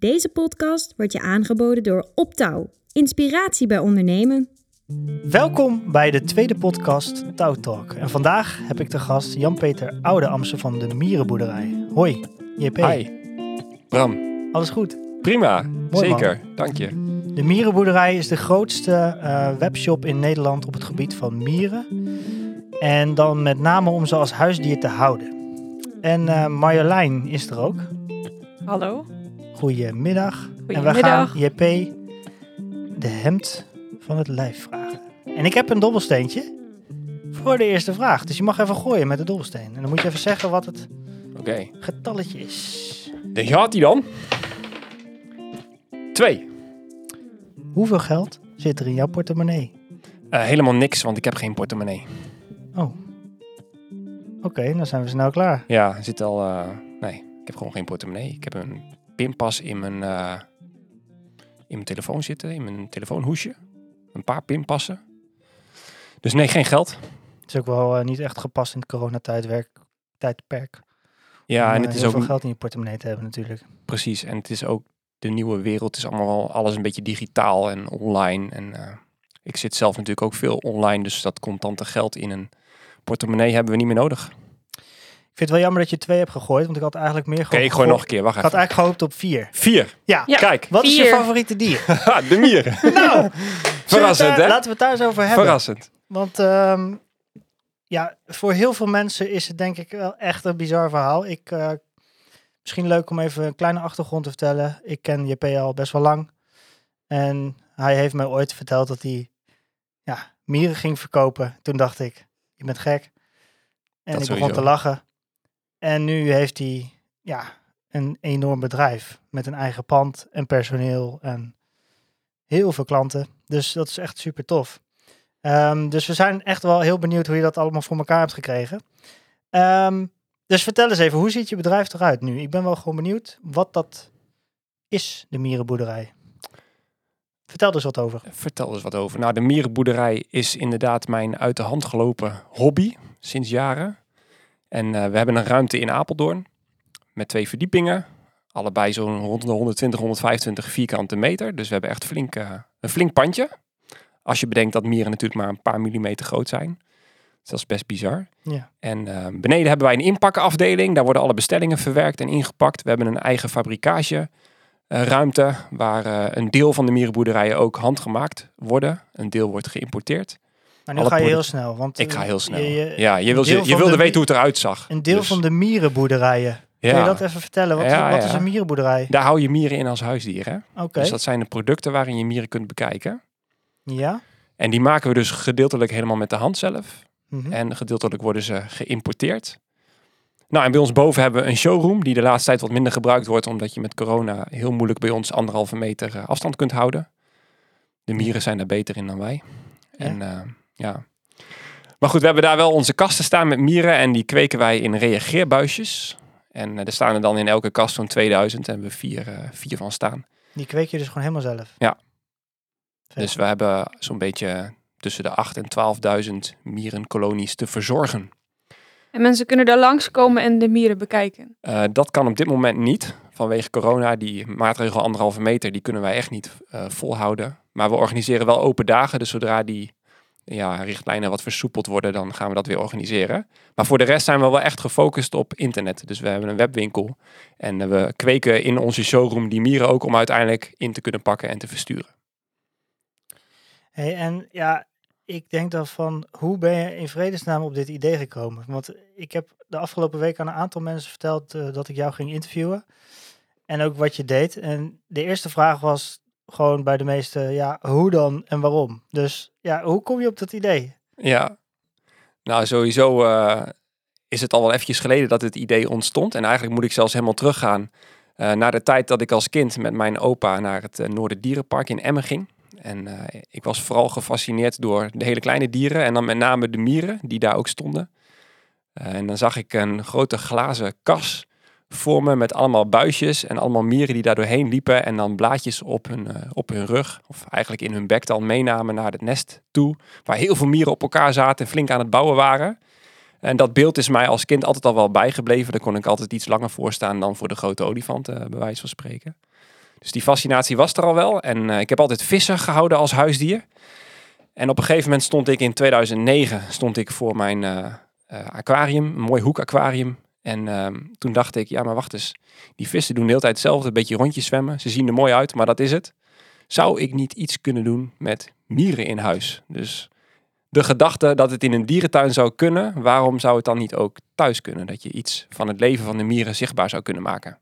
Deze podcast wordt je aangeboden door Optouw. Inspiratie bij ondernemen. Welkom bij de tweede podcast Touw Talk. En vandaag heb ik de gast Jan-Peter Oude Amse van de Mierenboerderij. Hoi, JP. Hi. Bram. Alles goed? Prima. Mooi, Zeker. Dank je. De Mierenboerderij is de grootste eh, webshop in Nederland op het gebied van mieren. En dan met name om ze als huisdier te houden. En eh, Marjolein is er ook. Hallo. Goedemiddag. En we gaan. JP de hemd van het lijf vragen. En ik heb een dobbelsteentje voor de eerste vraag. Dus je mag even gooien met de dobbelsteen. En dan moet je even zeggen wat het Oké. getalletje is. De gaat hij dan? Twee. Hoeveel geld zit er in jouw portemonnee? Eh, helemaal niks, want ik heb geen portemonnee. Oh. Oké, dan zijn we snel klaar. Ja, er zit al... eh, nee, ik heb gewoon geen portemonnee. Ik heb een pinpas in mijn, eh, in mijn telefoon zitten, in mijn telefoonhoesje. Een paar pinpassen. Dus nee, geen geld. Het is ook wel eh, niet echt gepast in het coronatijdwerk, tijdperk. Ja, om, en eh, het is ook veel geld in je portemonnee te hebben natuurlijk. precies. En het is ook de nieuwe wereld. Het is allemaal wel alles een beetje digitaal en online. En ik zit zelf natuurlijk ook veel online, dus dat contante geld in een portemonnee hebben we niet meer nodig. Ik vind het wel jammer dat je twee hebt gegooid, want ik had eigenlijk meer Oké, gehoopt- ik gooi nog een keer. Wacht Ik had even. eigenlijk gehoopt op vier. Vier. Ja. Ja. Kijk. Wat is je favoriete dier? De mieren. nou, Verrassend, hè? Laten we het daar eens over hebben. Verrassend. Want ehm, ja, voor heel veel mensen is het denk ik wel echt een bizar verhaal. Ik, eh, misschien leuk om even een kleine achtergrond te vertellen. Ik ken JP al best wel lang. En hij heeft mij ooit verteld dat hij ja, mieren ging verkopen. Toen dacht ik, je bent gek. En Dat ik begon sowieso. te lachen. En nu heeft hij ja, een enorm bedrijf met een eigen pand en personeel en heel veel klanten. Dus dat is echt super tof. Ehm, dus we zijn echt wel heel benieuwd hoe je dat allemaal voor elkaar hebt gekregen. Ehm, dus vertel eens even, hoe ziet je bedrijf eruit nu? Ik ben wel gewoon benieuwd wat dat is, de mierenboerderij. Vertel er eens wat over. Vertel eens wat over. Nou, de mierenboerderij is inderdaad mijn uit de hand gelopen hobby sinds jaren. En eh, we hebben een ruimte in Apeldoorn met twee verdiepingen. Allebei zo'n rond de 120, 125 vierkante meter. Dus we hebben echt flink, eh, een flink pandje. Als je bedenkt dat mieren natuurlijk maar een paar millimeter groot zijn. Dus dat is best bizar. Ja. En eh, beneden hebben wij een inpakafdeling. Daar worden alle bestellingen verwerkt en ingepakt. We hebben een eigen fabrikage ruimte waar een deel van de mierenboerderijen ook handgemaakt worden. Een deel wordt geïmporteerd. Maar nu ga je heel snel. Want Ik ga eh, heel snel. je- je- ja, je, wil, je wilde de weten hoe het eruit zag. Een deel Dus, van de mierenboerderijen. Kun ja, je dat even vertellen? Wat, Ja, wat is een mierenboerderij? Daar hou je mieren in als huisdier. Hè? Oké, Dus dat zijn de producten waarin je mieren kunt bekijken. ja. En die maken we dus gedeeltelijk helemaal met de hand zelf. Mhm. En gedeeltelijk worden ze geïmporteerd. Nou, en bij ons boven hebben we een showroom die de laatste tijd wat minder gebruikt wordt, omdat je met corona heel moeilijk bij ons anderhalve meter eh, afstand kunt houden. De mieren zijn daar beter in dan wij. En eh, ja. Maar goed, we hebben daar wel onze kasten staan met mieren en die kweken wij in reageerbuisjes. En eh, er staan er dan in elke kast zo'n 2000 en we hebben vier, eh, vier van staan. Die kweek je dus gewoon helemaal zelf? Ja. Dus we hebben zo'n beetje tussen de 8 en 12.000 mierenkolonies te verzorgen. En mensen kunnen daar langskomen en de mieren bekijken. Eh, dat kan op dit moment niet. Vanwege corona, die maatregel anderhalve meter, die kunnen wij echt niet eh, volhouden. Maar we organiseren wel open dagen. Dus zodra die ja, richtlijnen wat versoepeld worden, dan gaan we dat weer organiseren. Maar voor de rest zijn we wel echt gefocust op internet. Dus we hebben een webwinkel. En eh, we kweken in onze showroom die mieren ook om uiteindelijk in te kunnen pakken en te versturen. Hey, en ja, ik denk dan van, hoe ben je in vredesnaam op dit idee gekomen? Want ik heb de afgelopen week aan een aantal mensen verteld eh, dat ik jou ging interviewen. En ook wat je deed. En de eerste vraag was gewoon bij de meeste, ja, hoe dan en waarom? Dus ja, hoe kom je op dat idee? Ja, nou sowieso eh, is het al wel eventjes geleden dat het idee ontstond. En eigenlijk moet ik zelfs helemaal teruggaan eh, naar de tijd dat ik als kind met mijn opa naar het uh, Noorderdierenpark in Emmen ging. En eh, ik was vooral gefascineerd door de hele kleine dieren en dan met name de mieren die daar ook stonden. Eh, en dan zag ik een grote glazen kas voor me met allemaal buisjes en allemaal mieren die daar doorheen liepen en dan blaadjes op hun, uh, op hun rug, of eigenlijk in hun bek dan meenamen naar het nest toe, waar heel veel mieren op elkaar zaten en flink aan het bouwen waren. En dat beeld is mij als kind altijd al wel bijgebleven. Daar kon ik altijd iets langer voor staan dan voor de grote olifant, uh, bij wijze van spreken. Dus die fascinatie was er al wel. En eh, ik heb altijd vissen gehouden als huisdier. En op een gegeven moment stond ik in 2009 stond ik voor mijn eh, eh, aquarium, een mooi hoekaquarium. En ehm, toen dacht ik, ja maar wacht eens, die vissen doen de hele tijd hetzelfde, een beetje rondjes zwemmen. Ze zien er mooi uit, maar dat is het. Zou ik niet iets kunnen doen met mieren in huis? Dus de gedachte dat het in een dierentuin zou kunnen, waarom zou het dan niet ook thuis kunnen? Dat je iets van het leven van de mieren zichtbaar zou kunnen maken.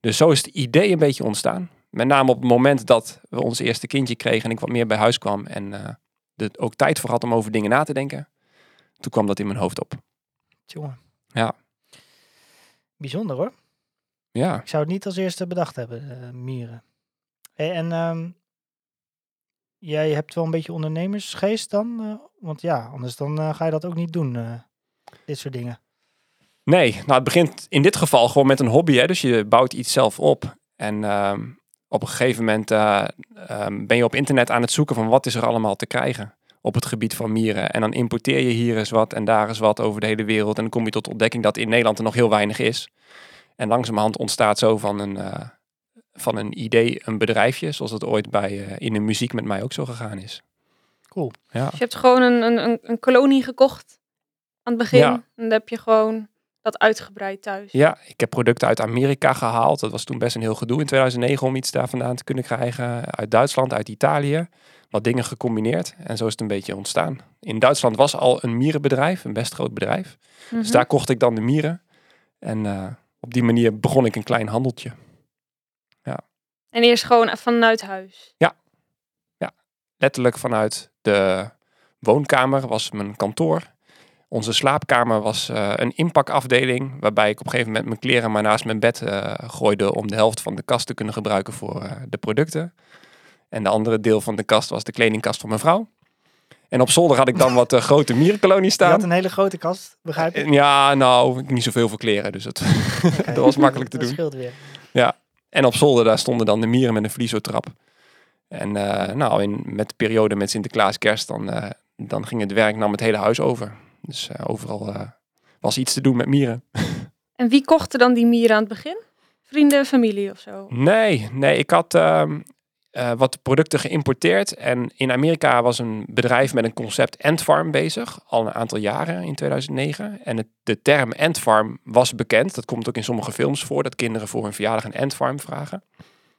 Dus zo is het idee een beetje ontstaan. Met name op het moment dat we ons eerste kindje kregen en ik wat meer bij huis kwam en uh, er ook tijd voor had om over dingen na te denken. Toen kwam dat in mijn hoofd op. Jongen. Ja. Bijzonder hoor. Ja. Ik zou het niet als eerste bedacht hebben, uh, mieren. Hey, en um, jij hebt wel een beetje ondernemersgeest dan? Uh, want ja, anders dan uh, ga je dat ook niet doen, dit soort dingen. Nee, nou het begint in dit geval gewoon met een hobby. Hè? Dus je bouwt iets zelf op. En um, op een gegeven moment um, ben je op internet aan het zoeken van wat is er allemaal te krijgen op het gebied van mieren. En dan importeer je hier eens wat en daar eens wat over de hele wereld. En dan kom je tot de ontdekking dat in Nederland er nog heel weinig is. En langzamerhand ontstaat zo van een, uh, van een idee een bedrijfje, zoals het ooit bij, uh, in de muziek met mij ook zo gegaan is. Cool. Ja. Dus je hebt gewoon een, een, een kolonie gekocht aan het begin. Ja. En dan heb je gewoon dat uitgebreid thuis. Ja, ik heb producten uit Amerika gehaald. Dat was toen best een heel gedoe in 2009 om iets daar vandaan te kunnen krijgen. Uit Duitsland, uit Italië. Wat dingen gecombineerd. En zo is het een beetje ontstaan. In Duitsland was al een mierenbedrijf, een best groot bedrijf. Mhm. Dus daar kocht ik dan de mieren. En uh, op die manier begon ik een klein handeltje. En eerst gewoon vanuit huis. Letterlijk vanuit de woonkamer was mijn kantoor. Onze slaapkamer was uh, een inpakafdeling, waarbij ik op een gegeven moment mijn kleren maar naast mijn bed uh, gooide om de helft van de kast te kunnen gebruiken voor uh, de producten. En de andere deel van de kast was de kledingkast van mijn vrouw. En op zolder had ik dan wat grote mierenkolonies Je staan. had een hele grote kast, begrijp ik? Ja, nou, niet zoveel voor kleren, dus okay. dat was makkelijk te dat doen. scheelt weer. Ja, en op zolder daar stonden dan de mieren met een vliezotrap. En nou, in, met de periode met Sinterklaas kerst, dan, dan ging het werk nam het hele huis over. Dus uh, overal uh, was iets te doen met mieren. En wie kochten dan die mieren aan het begin? Vrienden, familie of zo? Nee, nee ik had uh, wat producten geïmporteerd. En in Amerika was een bedrijf met een concept Antfarm bezig. Al een aantal jaren, in 2009. En het, de term Antfarm was bekend. Dat komt ook in sommige films voor. Dat kinderen voor hun verjaardag een Antfarm vragen.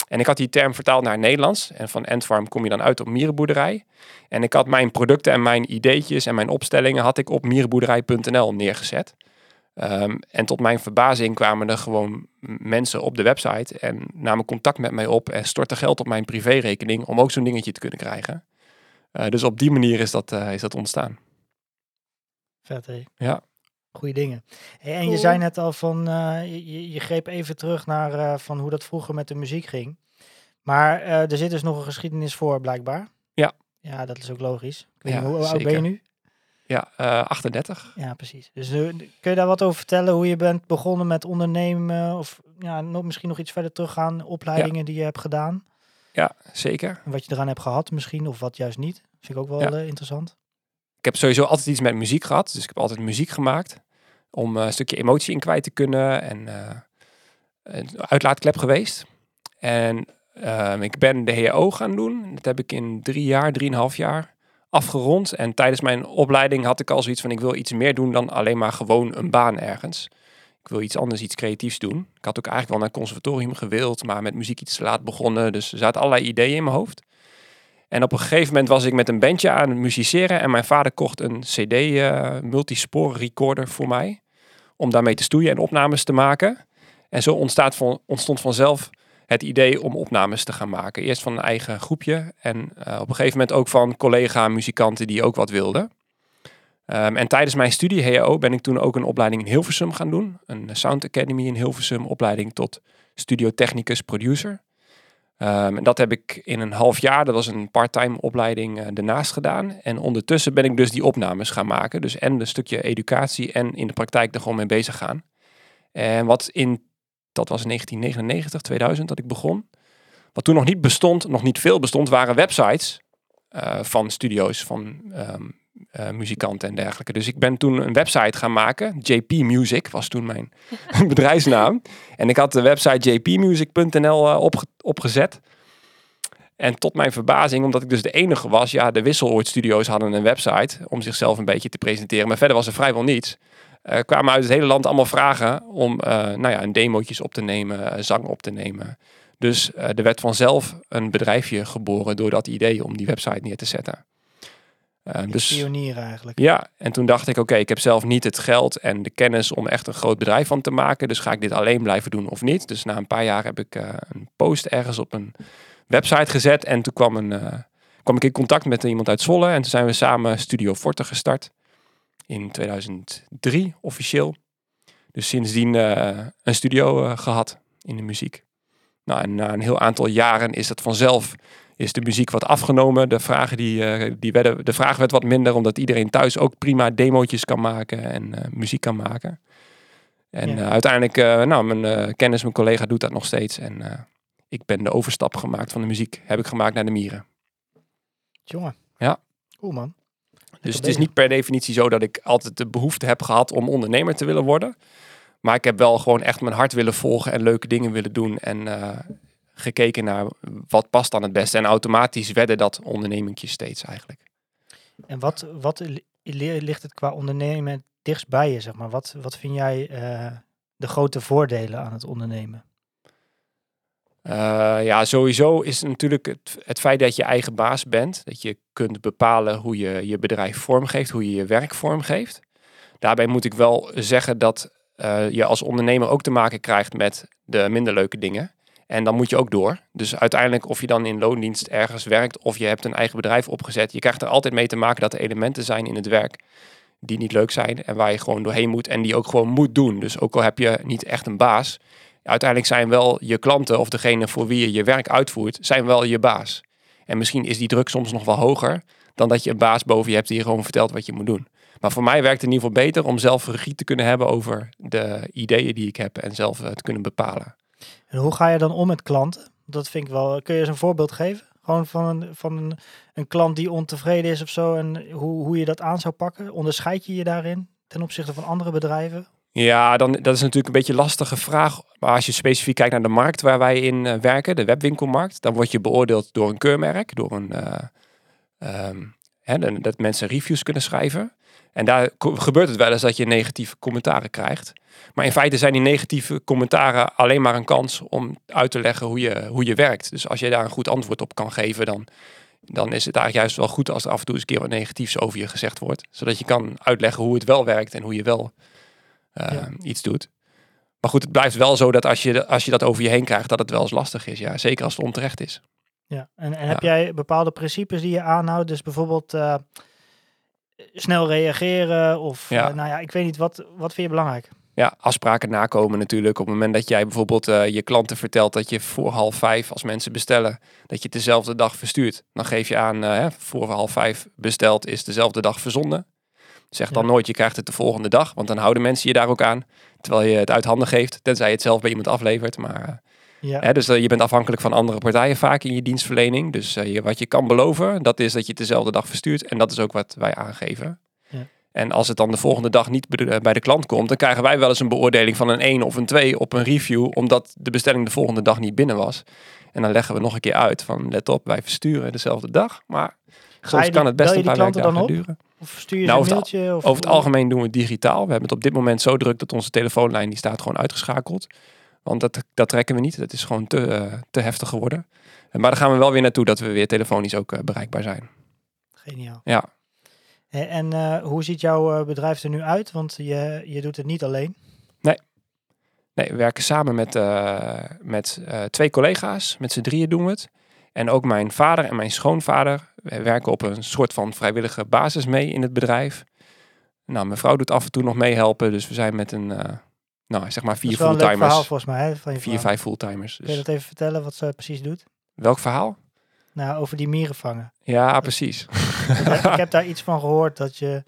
En ik had die term vertaald naar Nederlands. En van Antfarm kom je dan uit op mierenboerderij. En ik had mijn producten en mijn ideetjes en mijn opstellingen had ik op mierenboerderij.nl neergezet. Um, en tot mijn verbazing kwamen er gewoon mensen op de website en namen contact met mij op en stortten geld op mijn privérekening om ook zo'n dingetje te kunnen krijgen. Uh, dus op die manier is dat, uh, is dat ontstaan. Vet hé. Ja. Goeie dingen. En Cool. je zei net al van, uh, je, je, greep even terug naar uh, van hoe dat vroeger met de muziek ging. Maar uh, er zit dus nog een geschiedenis voor, blijkbaar. Ja. Ja, dat is ook logisch. Ik weet Ja, niet, hoe oud ben je nu? Ja, 38. Ja, precies. Dus kun je daar wat over vertellen? Hoe je bent begonnen met ondernemen? Of ja, nog, misschien nog iets verder teruggaan? Opleidingen ja. die je hebt gedaan? Ja, zeker. En wat je eraan hebt gehad misschien, of wat juist niet? Vind ik ook wel Ja. interessant. Ik heb sowieso altijd iets met muziek gehad. Dus ik heb altijd muziek gemaakt. Om uh, een stukje emotie in kwijt te kunnen. En uh, een uitlaatklep geweest. En uh, ik ben de HO gaan doen. Dat heb ik in drie jaar, drieënhalf jaar afgerond. En tijdens mijn opleiding had ik al zoiets van... ik wil iets meer doen dan alleen maar gewoon een baan ergens. Ik wil iets anders, iets creatiefs doen. Ik had ook eigenlijk wel naar het conservatorium gewild... maar met muziek iets te laat begonnen. Dus er zaten allerlei ideeën in mijn hoofd. En op een gegeven moment was ik met een bandje aan het musiceren... en mijn vader kocht een cd uh, multispore recorder voor mij... om daarmee te stoeien en opnames te maken. En zo ontstaat van, ontstond vanzelf het idee om opnames te gaan maken. Eerst van een eigen groepje en uh, op een gegeven moment ook van collega-muzikanten die ook wat wilden. Um, en tijdens mijn studie HO ben ik toen ook een opleiding in Hilversum gaan doen. Een Sound Academy in Hilversum, opleiding tot studio technicus producer. Um, en dat heb ik in een half jaar, dat was een part-time opleiding, uh, daarnaast gedaan. En ondertussen ben ik dus die opnames gaan maken. Dus en een stukje educatie en in de praktijk er gewoon mee bezig gaan. En wat in dat was in 1999, 2000 dat ik begon. Wat toen nog niet bestond, nog niet veel bestond, waren websites uh, van studio's, van um, eh, muzikanten en dergelijke. Dus ik ben toen een website gaan maken. JP Music was toen mijn bedrijfsnaam. En ik had de website jpmusic.nl opge opgezet. En tot mijn verbazing, omdat ik dus de enige was, ja, de Wisseloord Studios hadden een website om zichzelf een beetje te presenteren. Maar verder was er vrijwel niets. Uh, kwamen uit het hele land allemaal vragen om uh, nou ja, een demootjes op te nemen, zang op te nemen. Dus er werd vanzelf een bedrijfje geboren door dat idee om die website neer te zetten. Dus, pionier eigenlijk. Ja, en toen dacht ik, oké, okay, ik heb zelf niet het geld en de kennis om echt een groot bedrijf van te maken. Dus ga ik dit alleen blijven doen of niet? Dus na een paar jaar heb ik een post ergens op een website gezet. En toen kwam, een, uh, kwam ik in contact met iemand uit Zwolle. En toen zijn we samen Studio Forte gestart. In 2003 officieel. Dus sindsdien uh, een studio uh, gehad in de muziek. Nou, en na een heel aantal jaren is dat vanzelf is de muziek wat afgenomen. De, vragen die, die werden, de vraag werd wat minder, omdat iedereen thuis ook prima demootjes kan maken en muziek kan maken. En ja. uiteindelijk, nou, mijn kennis, mijn collega doet dat nog steeds. En ik ben de overstap gemaakt van de muziek, heb ik gemaakt naar de mieren. Jongen. Ja. Cool man. Dus het is niet per definitie zo dat ik altijd de behoefte heb gehad om ondernemer te willen worden. Maar ik heb wel gewoon echt mijn hart willen volgen en leuke dingen willen doen. En uh, gekeken naar wat past dan het beste. En automatisch werden dat ondernemingjes steeds eigenlijk. En wat, wat ligt het qua ondernemen dichtst bij je, zeg maar? Wat, wat vind jij uh, de grote voordelen aan het ondernemen? Uh, ja, sowieso is het natuurlijk het, het, feit dat je eigen baas bent. Dat je kunt bepalen hoe je je bedrijf vormgeeft, hoe je je werk vormgeeft. Daarbij moet ik wel zeggen dat uh, je als ondernemer ook te maken krijgt met de minder leuke dingen. En dan moet je ook door. Dus uiteindelijk, of je dan in loondienst ergens werkt of je hebt een eigen bedrijf opgezet, je krijgt er altijd mee te maken dat er elementen zijn in het werk die niet leuk zijn en waar je gewoon doorheen moet en die ook gewoon moet doen. Dus ook al heb je niet echt een baas, uiteindelijk zijn wel je klanten of degene voor wie je je werk uitvoert, zijn wel je baas. En misschien is die druk soms nog wel hoger dan dat je een baas boven je hebt die je gewoon vertelt wat je moet doen. Maar voor mij werkt het in ieder geval beter om zelf regie te kunnen hebben over de ideeën die ik heb en zelf te kunnen bepalen. En hoe ga je dan om met klanten? Dat vind ik wel. Kun je eens een voorbeeld geven? Gewoon van een, van een, een klant die ontevreden is of zo en hoe, hoe je dat aan zou pakken? Onderscheid je je daarin ten opzichte van andere bedrijven? Ja, dan, dat is natuurlijk een beetje een lastige vraag. Maar als je specifiek kijkt naar de markt waar wij in uh, werken, de webwinkelmarkt, dan word je beoordeeld door een keurmerk, door een, um, hè, dat mensen reviews kunnen schrijven. En daar gebeurt het wel eens dat je negatieve commentaren krijgt. Maar in feite zijn die negatieve commentaren alleen maar een kans om uit te leggen hoe je, hoe je werkt. Dus als je daar een goed antwoord op kan geven, dan, dan is het eigenlijk juist wel goed als er af en toe eens een keer wat negatiefs over je gezegd wordt. Zodat je kan uitleggen hoe het wel werkt en hoe je wel uh, ja. iets doet. Maar goed, het blijft wel zo dat als je, als je dat over je heen krijgt, dat het wel eens lastig is. Ja, zeker als het onterecht is. Ja, en, en heb jij bepaalde principes die je aanhoudt? Dus bijvoorbeeld uh, snel reageren of ja. Uh, nou ja, ik weet niet, wat, wat vind je belangrijk? Ja, afspraken nakomen natuurlijk. Op het moment dat jij bijvoorbeeld uh, je klanten vertelt dat je voor half vijf, als mensen bestellen, dat je het dezelfde dag verstuurt. Dan geef je aan, uh, voor half vijf besteld is dezelfde dag verzonden. Zeg dan ja. nooit, je krijgt het de volgende dag, want dan houden mensen je daar ook aan. Terwijl je het uit handen geeft, tenzij je het zelf bij iemand aflevert. Maar, ja. hè, dus je bent afhankelijk van andere partijen vaak in je dienstverlening. Dus je, wat je kan beloven, dat is dat je het dezelfde dag verstuurt. En dat is ook wat wij aangeven. En als het dan de volgende dag niet bij de klant komt, dan krijgen wij wel eens een beoordeling van een 1 of een 2 op een review, omdat de bestelling de volgende dag niet binnen was. En dan leggen we nog een keer uit van let op, wij versturen dezelfde dag, maar soms die, kan het best een paar op? duren. Of stuur je nou, een over, mailtje? het, of over het algemeen doen we het digitaal. We hebben het op dit moment zo druk dat onze telefoonlijn die staat gewoon uitgeschakeld. Want dat, dat trekken we niet. Dat is gewoon te, uh, te heftig geworden. Maar daar gaan we wel weer naartoe dat we weer telefonisch ook uh, bereikbaar zijn. Geniaal. Ja. En uh, hoe ziet jouw bedrijf er nu uit? Want je, je doet het niet alleen. Nee. Nee, we werken samen met, uh, met uh, twee collega's. Met z'n drieën doen we het. En ook mijn vader en mijn schoonvader we werken op een soort van vrijwillige basis mee in het bedrijf. Nou, mijn vrouw doet af en toe nog meehelpen. Dus we zijn met een, nou zeg maar vier fulltimers. Dat is verhaal volgens mij. Hè, van je vier, vijf fulltimers. Dus. Kun je dat even vertellen wat ze precies doet? Welk verhaal? Nou, over die mieren vangen. Ja, precies. ik heb daar iets van gehoord dat, je,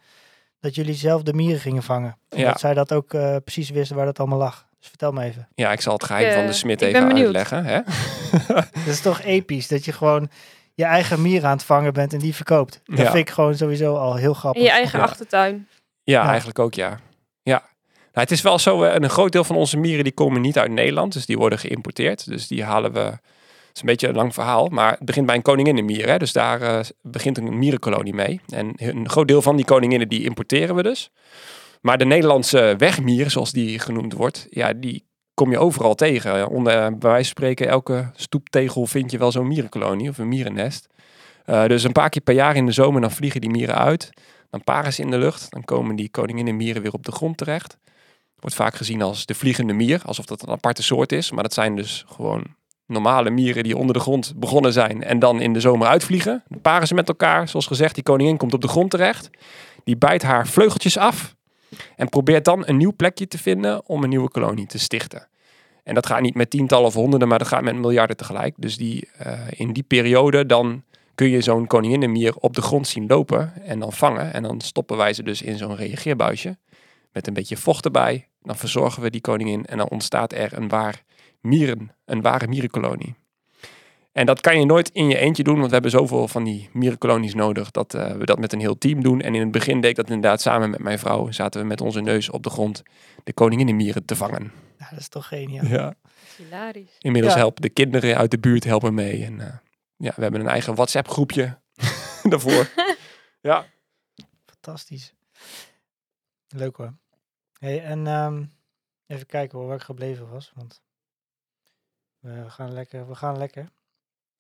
dat jullie zelf de mieren gingen vangen. En Ja. Dat zij dat ook uh, precies wisten waar dat allemaal lag. Dus vertel me even. Ja, ik zal het geheim Ik, van de eh, smid even uitleggen. Hè? Dat is toch episch dat je gewoon... je eigen mier aan het vangen bent en die verkoopt. Dat Ja. vind ik gewoon sowieso al heel grappig. In je eigen Ja. achtertuin. Ja, Ja. eigenlijk ook ja. Ja. Nou, het is wel zo, eh, een groot deel van onze mieren die komen niet uit Nederland. Dus die worden geïmporteerd. Dus die halen we... Is een beetje een lang verhaal, maar het begint bij een koninginnenmier. Dus daar eh, begint een mierenkolonie mee. En een groot deel van die koninginnen die importeren we dus. Maar de Nederlandse wegmier, zoals die genoemd wordt, ja, die kom je overal tegen. Onder, eh, bij wijze van spreken, elke stoeptegel vind je wel zo'n mierenkolonie of een mierennest. Eh, dus een paar keer per jaar in de zomer, dan vliegen die mieren uit. Dan paren ze in de lucht. Dan komen die koninginnenmieren weer op de grond terecht. Wordt vaak gezien als de vliegende mier, alsof dat een aparte soort is. Maar dat zijn dus gewoon normale mieren die onder de grond begonnen zijn en dan in de zomer uitvliegen. Dan paren ze met elkaar. Zoals gezegd, die koningin komt op de grond terecht. Die bijt haar vleugeltjes af en probeert dan een nieuw plekje te vinden om een nieuwe kolonie te stichten. En dat gaat niet met tientallen of honderden, maar dat gaat met miljarden tegelijk. Dus die, eh, in die periode dan kun je zo'n koninginnenmier op de grond zien lopen en dan vangen. En dan stoppen wij ze dus in zo'n reageerbuisje met een beetje vocht erbij. Dan verzorgen we die koningin en dan ontstaat er een waar mieren, een ware mierenkolonie. En dat kan je nooit in je eentje doen, want we hebben zoveel van die mierenkolonies nodig dat eh, we dat met een heel team doen. En in het begin deed ik dat inderdaad samen met mijn vrouw. Zaten we met onze neus op de grond de koninginnenmieren te vangen. Ja, dat is toch geniaal. Ja. Hilarisch. Inmiddels Ja. helpen de kinderen uit de buurt helpen mee. En eh, ja, we hebben een eigen WhatsApp groepje daarvoor. ja. Fantastisch. Leuk hoor. Hey, en ehm, even kijken hoor, waar ik gebleven was. Want we gaan lekker. We gaan lekker.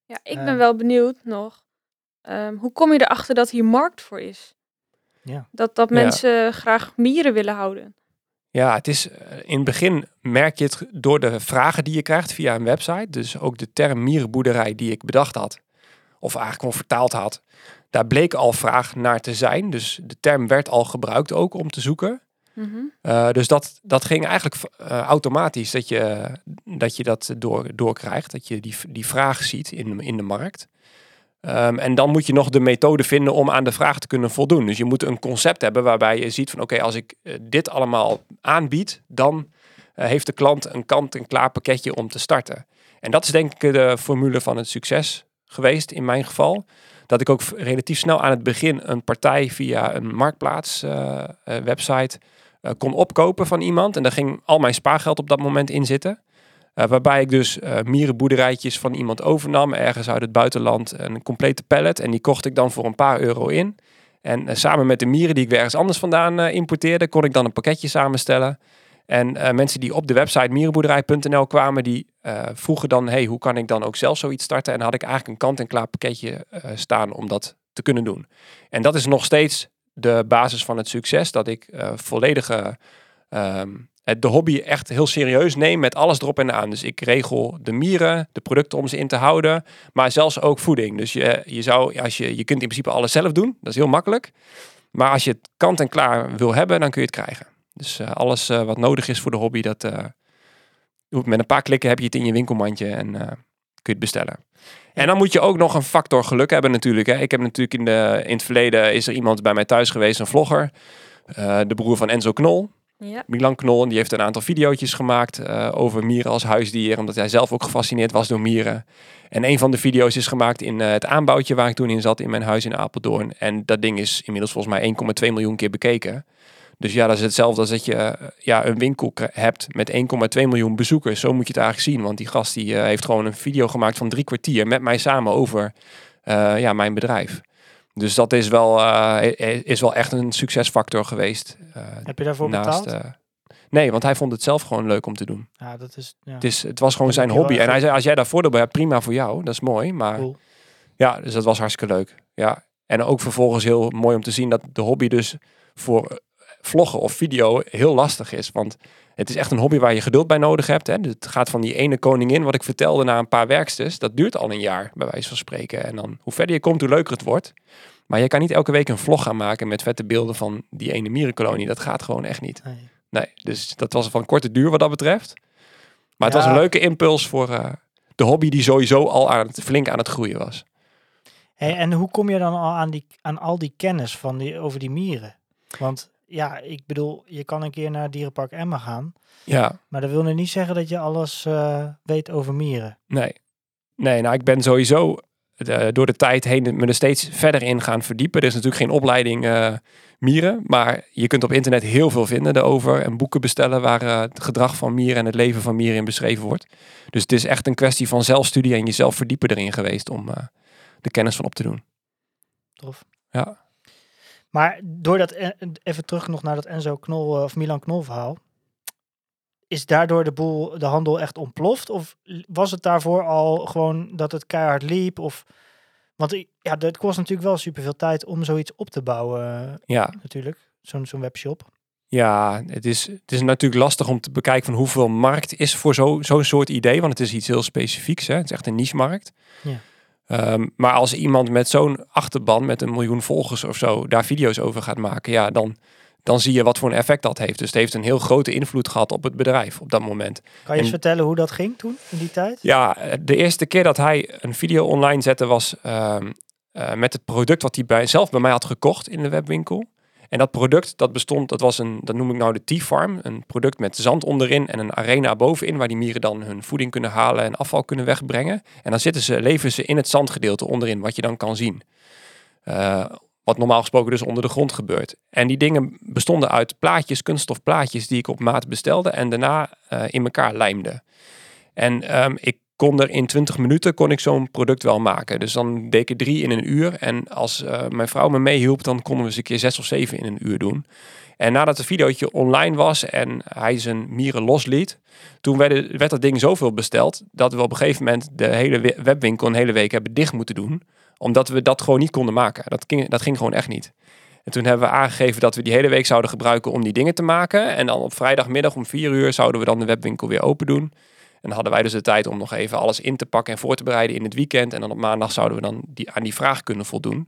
Ja, ik ben wel benieuwd nog. ehm, hoe kom je erachter dat hier markt voor is? Ja. Dat, dat Ja. mensen graag mieren willen houden. Ja, het is eh, in het begin merk je het door de vragen die je krijgt via een website. Dus ook de term mierenboerderij die ik bedacht had, of eigenlijk gewoon vertaald had, daar bleek al vraag naar te zijn. Dus de term werd al gebruikt ook om te zoeken. Eh, dus dat, dat ging eigenlijk eh, automatisch dat je dat, je dat door, doorkrijgt. Dat je die, die vraag ziet in, in de markt. Ehm, en dan moet je nog de methode vinden om aan de vraag te kunnen voldoen. Dus je moet een concept hebben waarbij je ziet van oké, als ik eh, dit allemaal aanbied, dan heeft de klant een kant-en-klaar pakketje om te starten. En dat is denk ik de formule van het succes geweest in mijn geval. Dat ik ook relatief snel aan het begin een partij via een marktplaats website eh, kon opkopen van iemand. En daar ging al mijn spaargeld op dat moment in zitten. Eh, waarbij ik dus eh mierenboerderijtjes van iemand overnam, ergens uit het buitenland, een complete pallet. En die kocht ik dan voor een paar euro in. En samen met de mieren die ik weer ergens anders vandaan importeerde, kon ik dan een pakketje samenstellen. En mensen die op de website mierenboerderij.nl kwamen, die vroegen dan, hey, hoe kan ik dan ook zelf zoiets starten? En had ik eigenlijk een kant-en-klaar pakketje staan om dat te kunnen doen. En dat is nog steeds de basis van het succes, dat ik eh, volledige ehm, de hobby echt heel serieus neem met alles erop en aan. Dus ik regel de mieren, de producten om ze in te houden, maar zelfs ook voeding. Dus je, je, zou, als je, je kunt in principe alles zelf doen, dat is heel makkelijk. Maar als je het kant en klaar wil hebben, dan kun je het krijgen. Dus eh, alles eh, wat nodig is voor de hobby, dat eh, met een paar klikken heb je het in je winkelmandje en je het bestellen. En dan moet je ook nog een factor geluk hebben natuurlijk. Hè. Ik heb natuurlijk in, de, in het verleden is er iemand bij mij thuis geweest, een vlogger. eh, de broer van Enzo Knol. Ja. Milan Knol. En die heeft een aantal video's gemaakt eh, over mieren als huisdier. Omdat hij zelf ook gefascineerd was door mieren. En een van de video's is gemaakt in eh, het aanbouwtje waar ik toen in zat in mijn huis in Apeldoorn. En dat ding is inmiddels volgens mij 1,2 miljoen keer bekeken. Dus ja, dat is hetzelfde als dat je eh, ja, een winkel hebt met 1,2 miljoen bezoekers. Zo moet je het eigenlijk zien. Want die gast die, eh, heeft gewoon een video gemaakt van drie kwartier met mij samen over eh, ja, mijn bedrijf. Dus dat is wel, is wel echt een succesfactor geweest. Heb je daarvoor naast, betaald? nee, want hij vond het zelf gewoon leuk om te doen. ja, dat is ja, Het, is, het was gewoon Dat zijn hobby. En hij zei, als jij daar voordeel bij hebt, prima voor jou. Dat is mooi. Maar cool. ja, dus dat was hartstikke leuk. Ja. En ook vervolgens heel mooi om te zien dat de hobby dus voor vloggen of video heel lastig is. Want het is echt een hobby waar je geduld bij nodig hebt. Hè. Het gaat van die ene koningin, wat ik vertelde, naar een paar werksters. Dat duurt al een jaar, bij wijze van spreken. En dan, hoe verder je komt, hoe leuker het wordt. Maar je kan niet elke week een vlog gaan maken met vette beelden van die ene mierenkolonie. Dat gaat gewoon echt niet. Nee. Nee, dus dat was van korte duur wat dat betreft. Maar het Ja. was een leuke impuls voor eh, de hobby die sowieso al aan het, flink aan het groeien was. Hey, en hoe kom je dan al aan, die, aan al die kennis van die, over die mieren? Want ja, ik bedoel, je kan een keer naar Dierenpark Emma gaan. Ja, Maar dat wil nu niet zeggen dat je alles eh, weet over mieren. nee. Nee, nou ik ben sowieso de- door de tijd heen me er steeds verder in gaan verdiepen. Er is natuurlijk geen opleiding eh, mieren, maar je kunt op internet heel veel vinden erover en boeken bestellen waar eh, het gedrag van mieren en het leven van mieren in beschreven wordt. Dus het is echt een kwestie van zelfstudie en jezelf verdiepen erin geweest om eh, de kennis van op te doen. Tof. Ja. Maar doordat, En- even terug nog naar dat Enzo Knol eh, of Milan Knol verhaal. Is daardoor de boel, de handel echt ontploft? Of was het daarvoor al gewoon dat het keihard liep? Of, want ja, het kost natuurlijk wel superveel tijd om zoiets op te bouwen, eh, Ja, natuurlijk. Zo'n zo'n webshop. Ja, het is, het is natuurlijk lastig om te bekijken van hoeveel markt is voor zo- zo'n soort idee. Want het is iets heel specifieks. Hè? Het is echt een niche-markt. Ja. Ehm, maar als iemand met zo'n achterban, met een miljoen volgers of zo, daar video's over gaat maken, ja, dan, dan zie je wat voor een effect dat heeft. Dus het heeft een heel grote invloed gehad op het bedrijf op dat moment. Kan je eens En- vertellen hoe dat ging toen, in die tijd? Ja, de eerste keer dat hij een video online zette was ehm, eh, met het product wat hij bij, zelf bij mij had gekocht in de webwinkel. En dat product, dat bestond, dat was een, dat noem ik nou de T-farm. Een product met zand onderin en een arena bovenin, waar die mieren dan hun voeding kunnen halen en afval kunnen wegbrengen. En dan zitten ze, leven ze in het zandgedeelte onderin, wat je dan kan zien. Eh, wat normaal gesproken dus onder de grond gebeurt. En die dingen bestonden uit plaatjes, kunststofplaatjes, die ik op maat bestelde en daarna eh, in elkaar lijmde. En ehm, ik kon er in 20 minuten kon ik zo'n product wel maken. Dus dan deed ik er drie in een uur. En als eh, mijn vrouw me meehielp, dan konden we eens een keer zes of zeven in een uur doen. En nadat het videootje online was en hij zijn mieren losliet, toen werd, werd dat ding zoveel besteld dat we op een gegeven moment de hele we- webwinkel een hele week hebben dicht moeten doen. Omdat we dat gewoon niet konden maken. Dat ging, dat ging gewoon echt niet. En toen hebben we aangegeven dat we die hele week zouden gebruiken om die dingen te maken. En dan op vrijdagmiddag om vier uur zouden we dan de webwinkel weer open doen. En hadden wij dus de tijd om nog even alles in te pakken en voor te bereiden in het weekend. En dan op maandag zouden we dan die, aan die vraag kunnen voldoen.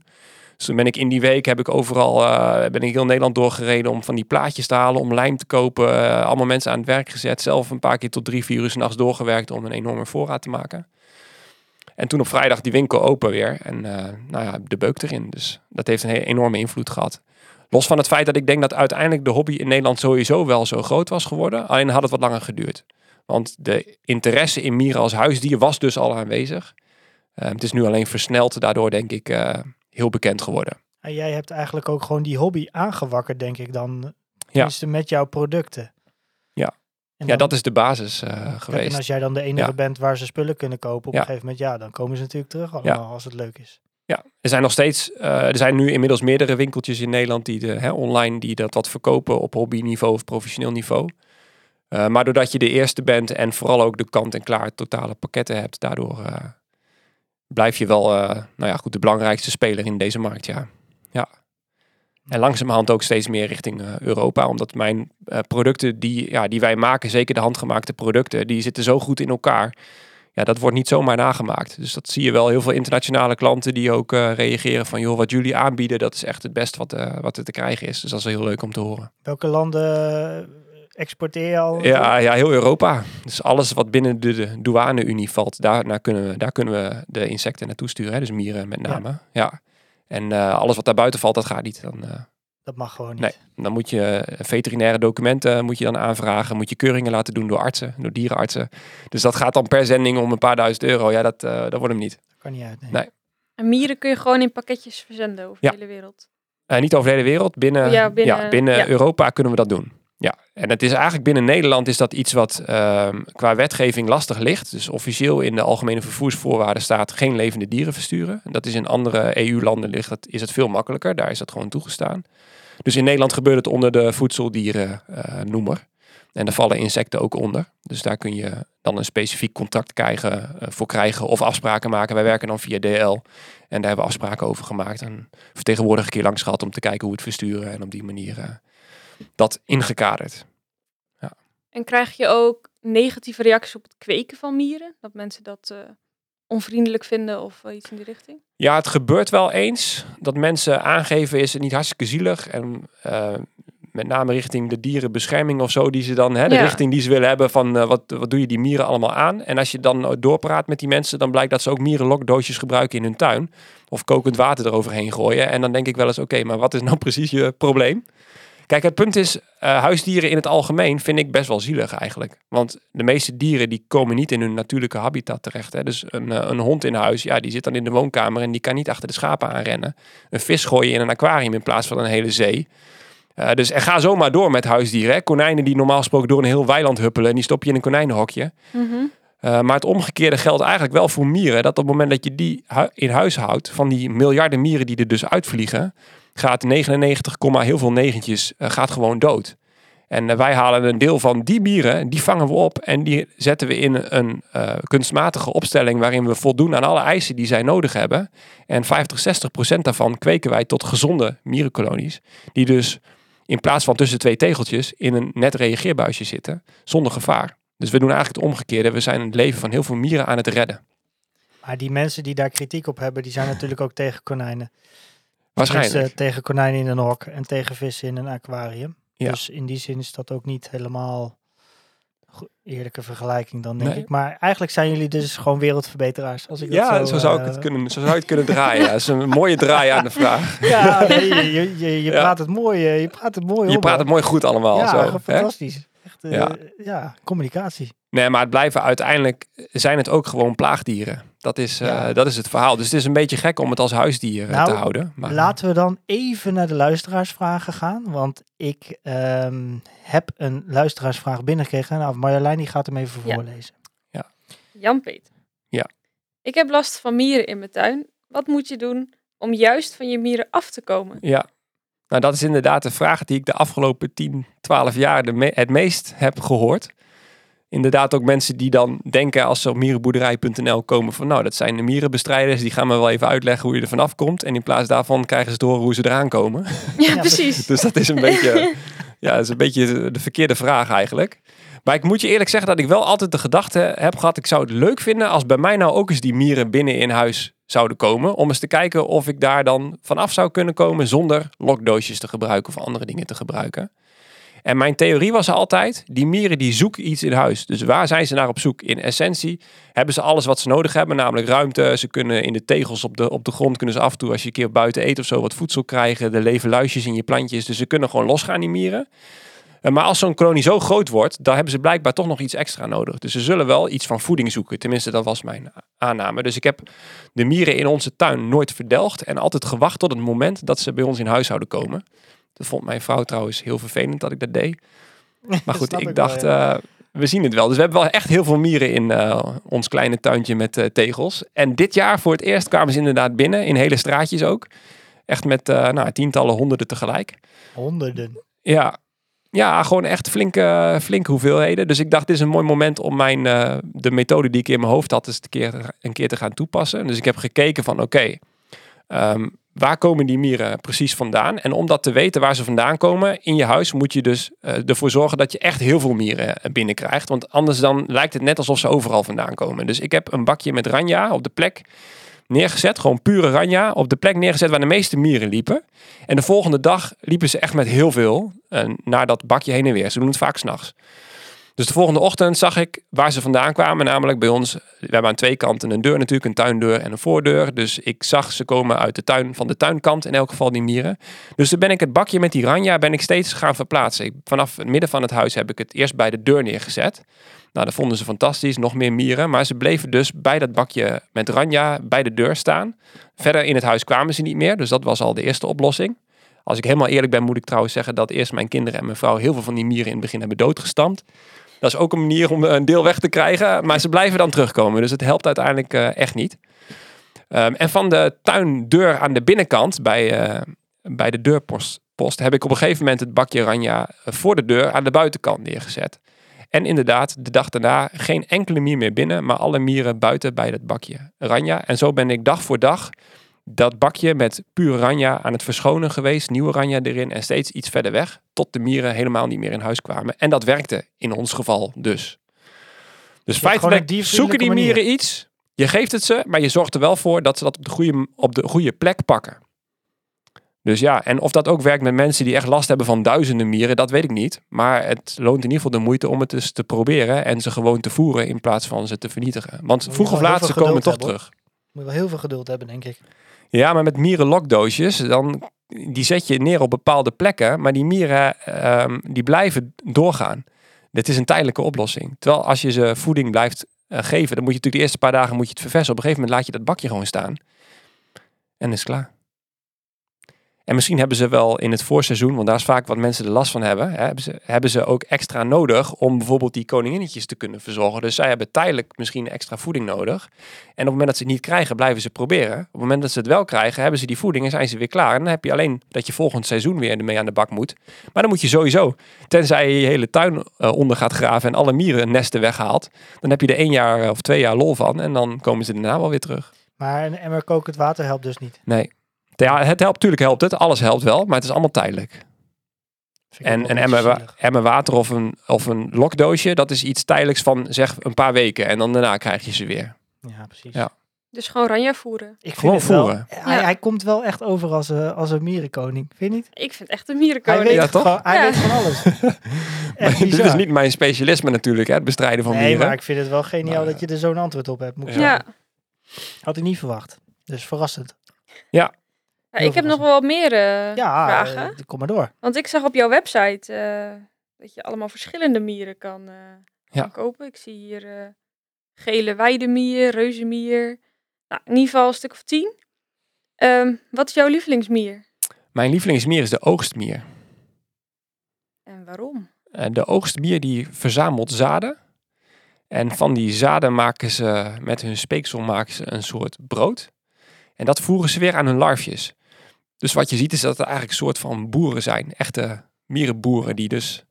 Dus toen ben ik in die week heb ik overal eh, ben ik heel Nederland doorgereden om van die plaatjes te halen, om lijm te kopen. eh, allemaal mensen aan het werk gezet. Zelf een paar keer tot drie, vier uur s'nachts doorgewerkt om een enorme voorraad te maken. En toen op vrijdag die winkel open weer. En eh, nou ja, de beuk erin. Dus dat heeft een enorme invloed gehad. Los van het feit dat ik denk dat uiteindelijk de hobby in Nederland sowieso wel zo groot was geworden. Alleen had het wat langer geduurd. Want de interesse in mieren als huisdier was dus al aanwezig. Eh, het is nu alleen versneld, daardoor denk ik eh, heel bekend geworden. En jij hebt eigenlijk ook gewoon die hobby aangewakkerd, denk ik dan. Ja. Met jouw producten. Ja. Ja, dat is de basis eh, Kijk, en geweest. als jij dan de enige Ja. bent waar ze spullen kunnen kopen op Ja. een gegeven moment, ja, dan komen ze natuurlijk terug allemaal als het leuk is. Ja, er zijn nog steeds, eh, er zijn nu inmiddels meerdere winkeltjes in Nederland die de, hè, online die dat wat verkopen op hobbyniveau of professioneel niveau. Eh, maar doordat je de eerste bent en vooral ook de kant-en-klaar totale pakketten hebt, daardoor eh, blijf je wel, eh, nou ja, goed, de belangrijkste speler in deze markt, ja. ja. En langzamerhand ook steeds meer richting Europa, omdat mijn producten die, ja, die wij maken, zeker de handgemaakte producten, die zitten zo goed in elkaar. Ja, dat wordt niet zomaar nagemaakt. Dus dat zie je wel. Heel veel internationale klanten die ook reageren van... joh, wat jullie aanbieden, dat is echt het best wat, wat er te krijgen is. Dus dat is heel leuk om te horen. Welke landen exporteer je al? Ja, ja heel Europa. Dus alles wat binnen de, douane-unie valt... Daar, kunnen we, daar kunnen we de insecten naartoe sturen. Hè? Dus mieren met name. Ja. En eh, alles wat daar buiten valt, dat gaat niet. Dan, eh, Dat mag gewoon niet. Nee. dan moet je eh, veterinaire documenten moet je dan aanvragen. Moet je keuringen laten doen door artsen, door dierenartsen. Dus dat gaat dan per zending om een paar duizend euro. Ja, dat, eh, dat wordt hem niet. Dat kan niet uit. Nee. Nee. En mieren kun je gewoon in pakketjes verzenden over Ja. de hele wereld. Eh, niet over de hele wereld. Binnen, Ja, ja, binnen- binnen, ja. Europa kunnen we dat doen. Ja, en het is eigenlijk binnen Nederland is dat iets wat ehm, qua wetgeving lastig ligt. Dus officieel in de algemene vervoersvoorwaarden staat geen levende dieren versturen. En dat is in andere EU-landen ligt het, is het veel makkelijker. Daar is dat gewoon toegestaan. Dus in Nederland gebeurt het onder de voedseldierennoemer. en daar vallen insecten ook onder. Dus daar kun je dan een specifiek contract krijgen, eh, voor krijgen of afspraken maken. Wij werken dan via DL. En daar hebben we afspraken over gemaakt. En vertegenwoordiger een keer langs gehad om te kijken hoe het versturen. En op die manier eh, dat ingekaderd. En krijg je ook negatieve reacties op het kweken van mieren? Dat mensen dat eh, onvriendelijk vinden of eh, iets in die richting? Ja, het gebeurt wel eens dat mensen aangeven is het niet hartstikke zielig. En eh, met name richting de dierenbescherming of zo, die ze dan, hè, de Ja. richting die ze willen hebben van wat, wat doe je die mieren allemaal aan. En als je dan doorpraat met die mensen, dan blijkt dat ze ook mierenlokdoosjes gebruiken in hun tuin. Of kokend water eroverheen gooien. En dan denk ik wel eens, oké, maar wat is nou precies je probleem? Kijk, het punt is, eh, huisdieren in het algemeen vind ik best wel zielig eigenlijk. Want de meeste dieren die komen niet in hun natuurlijke habitat terecht. Hè. Dus een, eh, een hond in huis, ja, die zit dan in de woonkamer en die kan niet achter de schapen aanrennen. Een vis gooien in een aquarium in plaats van een hele zee. Eh, dus en ga zomaar door met huisdieren. Hè. Konijnen die normaal gesproken door een heel weiland huppelen en die stop je in een konijnenhokje. Mhm. Uh, maar het omgekeerde geldt eigenlijk wel voor mieren. Dat op het moment dat je die hu in huis houdt, van die miljarden mieren die er dus uitvliegen, gaat 99, heel veel negentjes uh, gaat gewoon dood. En uh, wij halen een deel van die mieren, die vangen we op en die zetten we in een kunstmatige opstelling waarin we voldoen aan alle eisen die zij nodig hebben. En 50, 60 procent daarvan kweken wij tot gezonde mierenkolonies, die dus in plaats van tussen twee tegeltjes in een net reageerbuisje zitten, zonder gevaar. Dus we doen eigenlijk het omgekeerde. We zijn het leven van heel veel mieren aan het redden. Maar die mensen die daar kritiek op hebben, die zijn natuurlijk ook tegen konijnen. Waarschijnlijk. Dus, uh, tegen konijnen in een hok en tegen vissen in een aquarium. Ja. Dus in die zin is dat ook niet helemaal eerlijke vergelijking dan, denk Nee. ik. Maar eigenlijk zijn jullie dus gewoon wereldverbeteraars. Als ik dat ja, zo, zo, zou ik eh, het kunnen, zo zou je het kunnen draaien. Dat is een mooie draai aan de vraag. Ja, nee, je, je, je, je Ja. praat het mooi, eh, je praat het mooi Je op, praat het mooi goed allemaal. Ja, zo, fantastisch. Echt, eh, ja. communicatie. Nee, maar het blijven uiteindelijk zijn het ook gewoon plaagdieren. Dat is, eh, Ja. dat is het verhaal. Dus het is een beetje gek om het als huisdier eh, Nou, te houden. Maar, Laten we dan even naar de luisteraarsvragen gaan. Want ik ehm, heb een luisteraarsvraag binnengekregen. Nou, Marjolein die gaat hem even Ja. voorlezen. Jan-Peter. Ja. Ik heb last van mieren in mijn tuin. Wat moet je doen om juist van je mieren af te komen? Ja, nou dat is inderdaad de vraag die ik de afgelopen 10, 12 jaar de me- het meest heb gehoord. Inderdaad ook mensen die dan denken als ze op mierenboerderij.nl komen van nou dat zijn de mierenbestrijders, die gaan me wel even uitleggen hoe je er vanaf komt. En in plaats daarvan krijgen ze te horen hoe ze eraan komen. Ja, Ja, precies. Dus dat is een beetje, ja, dat is een beetje de verkeerde vraag eigenlijk. Maar ik moet je eerlijk zeggen dat ik wel altijd de gedachte heb gehad, ik zou het leuk vinden als bij mij nou ook eens die mieren binnen in huis zouden komen. Om eens te kijken of ik daar dan vanaf zou kunnen komen zonder lokdoosjes te gebruiken of andere dingen te gebruiken. En mijn theorie was altijd, die mieren die zoeken iets in huis. Dus waar zijn ze naar op zoek? In essentie hebben ze alles wat ze nodig hebben, namelijk ruimte. Ze kunnen in de tegels op de, op de grond, kunnen ze af en toe als je een keer buiten eet of zo wat voedsel krijgen. Er leven luisjes in je plantjes, dus ze kunnen gewoon losgaan, die mieren. Eh, Maar als zo'n kolonie zo groot wordt, dan hebben ze blijkbaar toch nog iets extra nodig. Dus ze zullen wel iets van voeding zoeken. Tenminste, dat was mijn aanname. Dus ik heb de mieren in onze tuin nooit verdelgd en altijd gewacht tot het moment dat ze bij ons in huis zouden komen. Dat vond mijn vrouw trouwens heel vervelend dat ik dat deed. Maar goed, ik wel, dacht, ja. eh, we zien het wel. Dus we hebben wel echt heel veel mieren in eh, ons kleine tuintje met eh, tegels. En dit jaar voor het eerst kwamen ze inderdaad binnen, in hele straatjes ook. Echt met nou, tientallen, honderden tegelijk. Honderden. Ja, ja gewoon echt flinke, flinke hoeveelheden. Dus ik dacht, dit is een mooi moment om mijn, de methode die ik in mijn hoofd had, eens een keer, een keer te gaan toepassen. Dus ik heb gekeken van, oké, ehm, waar komen die mieren precies vandaan? En om dat te weten waar ze vandaan komen in je huis, moet je dus eh, ervoor zorgen dat je echt heel veel mieren eh, binnenkrijgt. Want anders dan lijkt het net alsof ze overal vandaan komen. Dus ik heb een bakje met ranja op de plek neergezet. Gewoon pure ranja op de plek neergezet waar de meeste mieren liepen. En de volgende dag liepen ze echt met heel veel eh, naar dat bakje heen en weer. Ze doen het vaak s'nachts. Dus de volgende ochtend zag ik waar ze vandaan kwamen. Namelijk bij ons, we hebben aan twee kanten een deur natuurlijk, een tuindeur en een voordeur. Dus ik zag ze komen uit de tuin, van de tuinkant in elk geval die mieren. Dus toen ben ik het bakje met die ranja ben ik steeds gaan verplaatsen. Vanaf het midden van het huis heb ik het eerst bij de deur neergezet. Nou, dat vonden ze fantastisch, nog meer mieren. Maar ze bleven dus bij dat bakje met ranja bij de deur staan. Verder in het huis kwamen ze niet meer, dus dat was al de eerste oplossing. Als ik helemaal eerlijk ben, moet ik trouwens zeggen dat eerst mijn kinderen en mijn vrouw heel veel van die mieren in het begin hebben doodgestampt. Dat is ook een manier om een deel weg te krijgen, maar ze blijven dan terugkomen. Dus het helpt uiteindelijk eh, echt niet. Ehm, en van de tuindeur aan de binnenkant, bij, eh, bij de deurpost, post, heb ik op een gegeven moment het bakje ranja voor de deur aan de buitenkant neergezet. En inderdaad, de dag daarna geen enkele mier meer binnen, maar alle mieren buiten bij dat bakje ranja. En zo ben ik dag voor dag dat bakje met puur ranja aan het verschonen geweest. Nieuwe ranja erin en steeds iets verder weg. Tot de mieren helemaal niet meer in huis kwamen. En dat werkte in ons geval dus. Dus feitelijk zoeken die manier. mieren iets. Je geeft het ze, maar je zorgt er wel voor dat ze dat op de goede, op de goede plek pakken. Dus ja, en of dat ook werkt met mensen die echt last hebben van duizenden mieren, dat weet ik niet. Maar het loont in ieder geval de moeite om het eens te proberen en ze gewoon te voeren in plaats van ze te vernietigen. Want vroeg of laat, ze komen toch hebben, terug. Moet je wel heel veel geduld hebben, denk ik. Ja, maar met mierenlokdoosjes, dan die zet je neer op bepaalde plekken, maar die mieren ehm, die blijven doorgaan. Dit is een tijdelijke oplossing. Terwijl als je ze voeding blijft eh, geven, dan moet je natuurlijk de eerste paar dagen moet je het verversen. Op een gegeven moment laat je dat bakje gewoon staan. En is klaar. En misschien hebben ze wel in het voorseizoen, want daar is vaak wat mensen er last van hebben, hè, hebben, ze, hebben ze ook extra nodig om bijvoorbeeld die koninginnetjes te kunnen verzorgen. Dus zij hebben tijdelijk misschien extra voeding nodig. En op het moment dat ze het niet krijgen, blijven ze proberen. Op het moment dat ze het wel krijgen, hebben ze die voeding en zijn ze weer klaar. En dan heb je alleen dat je volgend seizoen weer ermee aan de bak moet. Maar dan moet je sowieso, tenzij je je hele tuin uh, onder gaat graven en alle mieren nesten weghaalt, dan heb je er één jaar of twee jaar lol van en dan komen ze daarna wel weer terug. Maar een emmer kokend water helpt dus niet. Nee. Ja, het helpt, natuurlijk helpt het. Alles helpt wel, maar het is allemaal tijdelijk. En een emmer, emmer water of een, of een lokdoosje, dat is iets tijdelijks van zeg een paar weken. En dan daarna krijg je ze weer. Ja, precies. Ja. Dus gewoon Ranja voeren. Ik Gewoon vind het wel- voeren. hij, Ja. hij komt wel echt over als een, als een mierenkoning. Vind je niet? Ik vind echt een Hij mierenkoning. weet, Ja, het toch? Gewoon, hij Ja. weet van alles. Dit is niet mijn specialisme natuurlijk, hè, het bestrijden van Nee, mieren. maar ik vind het wel geniaal Maar, dat je er zo'n antwoord op hebt. Moet ik Ja. zeggen. ja. Had ik niet verwacht. Dus verrassend. Ja, Heel ik heb nog wel wat meer eh, Ja, vragen. eh, kom maar door. Want ik zag op jouw website eh, dat je allemaal verschillende mieren kan, eh, Ja. kopen. Ik zie hier eh, gele weidemier, reuzenmier. Nou, in ieder geval een stuk of tien. Ehm, wat is jouw lievelingsmier? Mijn lievelingsmier is de oogstmier. En waarom? Eh, De oogstmier die verzamelt zaden. En van die zaden maken ze met hun speeksel maken ze een soort brood. En dat voeren ze weer aan hun larfjes. Dus wat je ziet is dat er eigenlijk een soort van boeren zijn. Echte mierenboeren die dus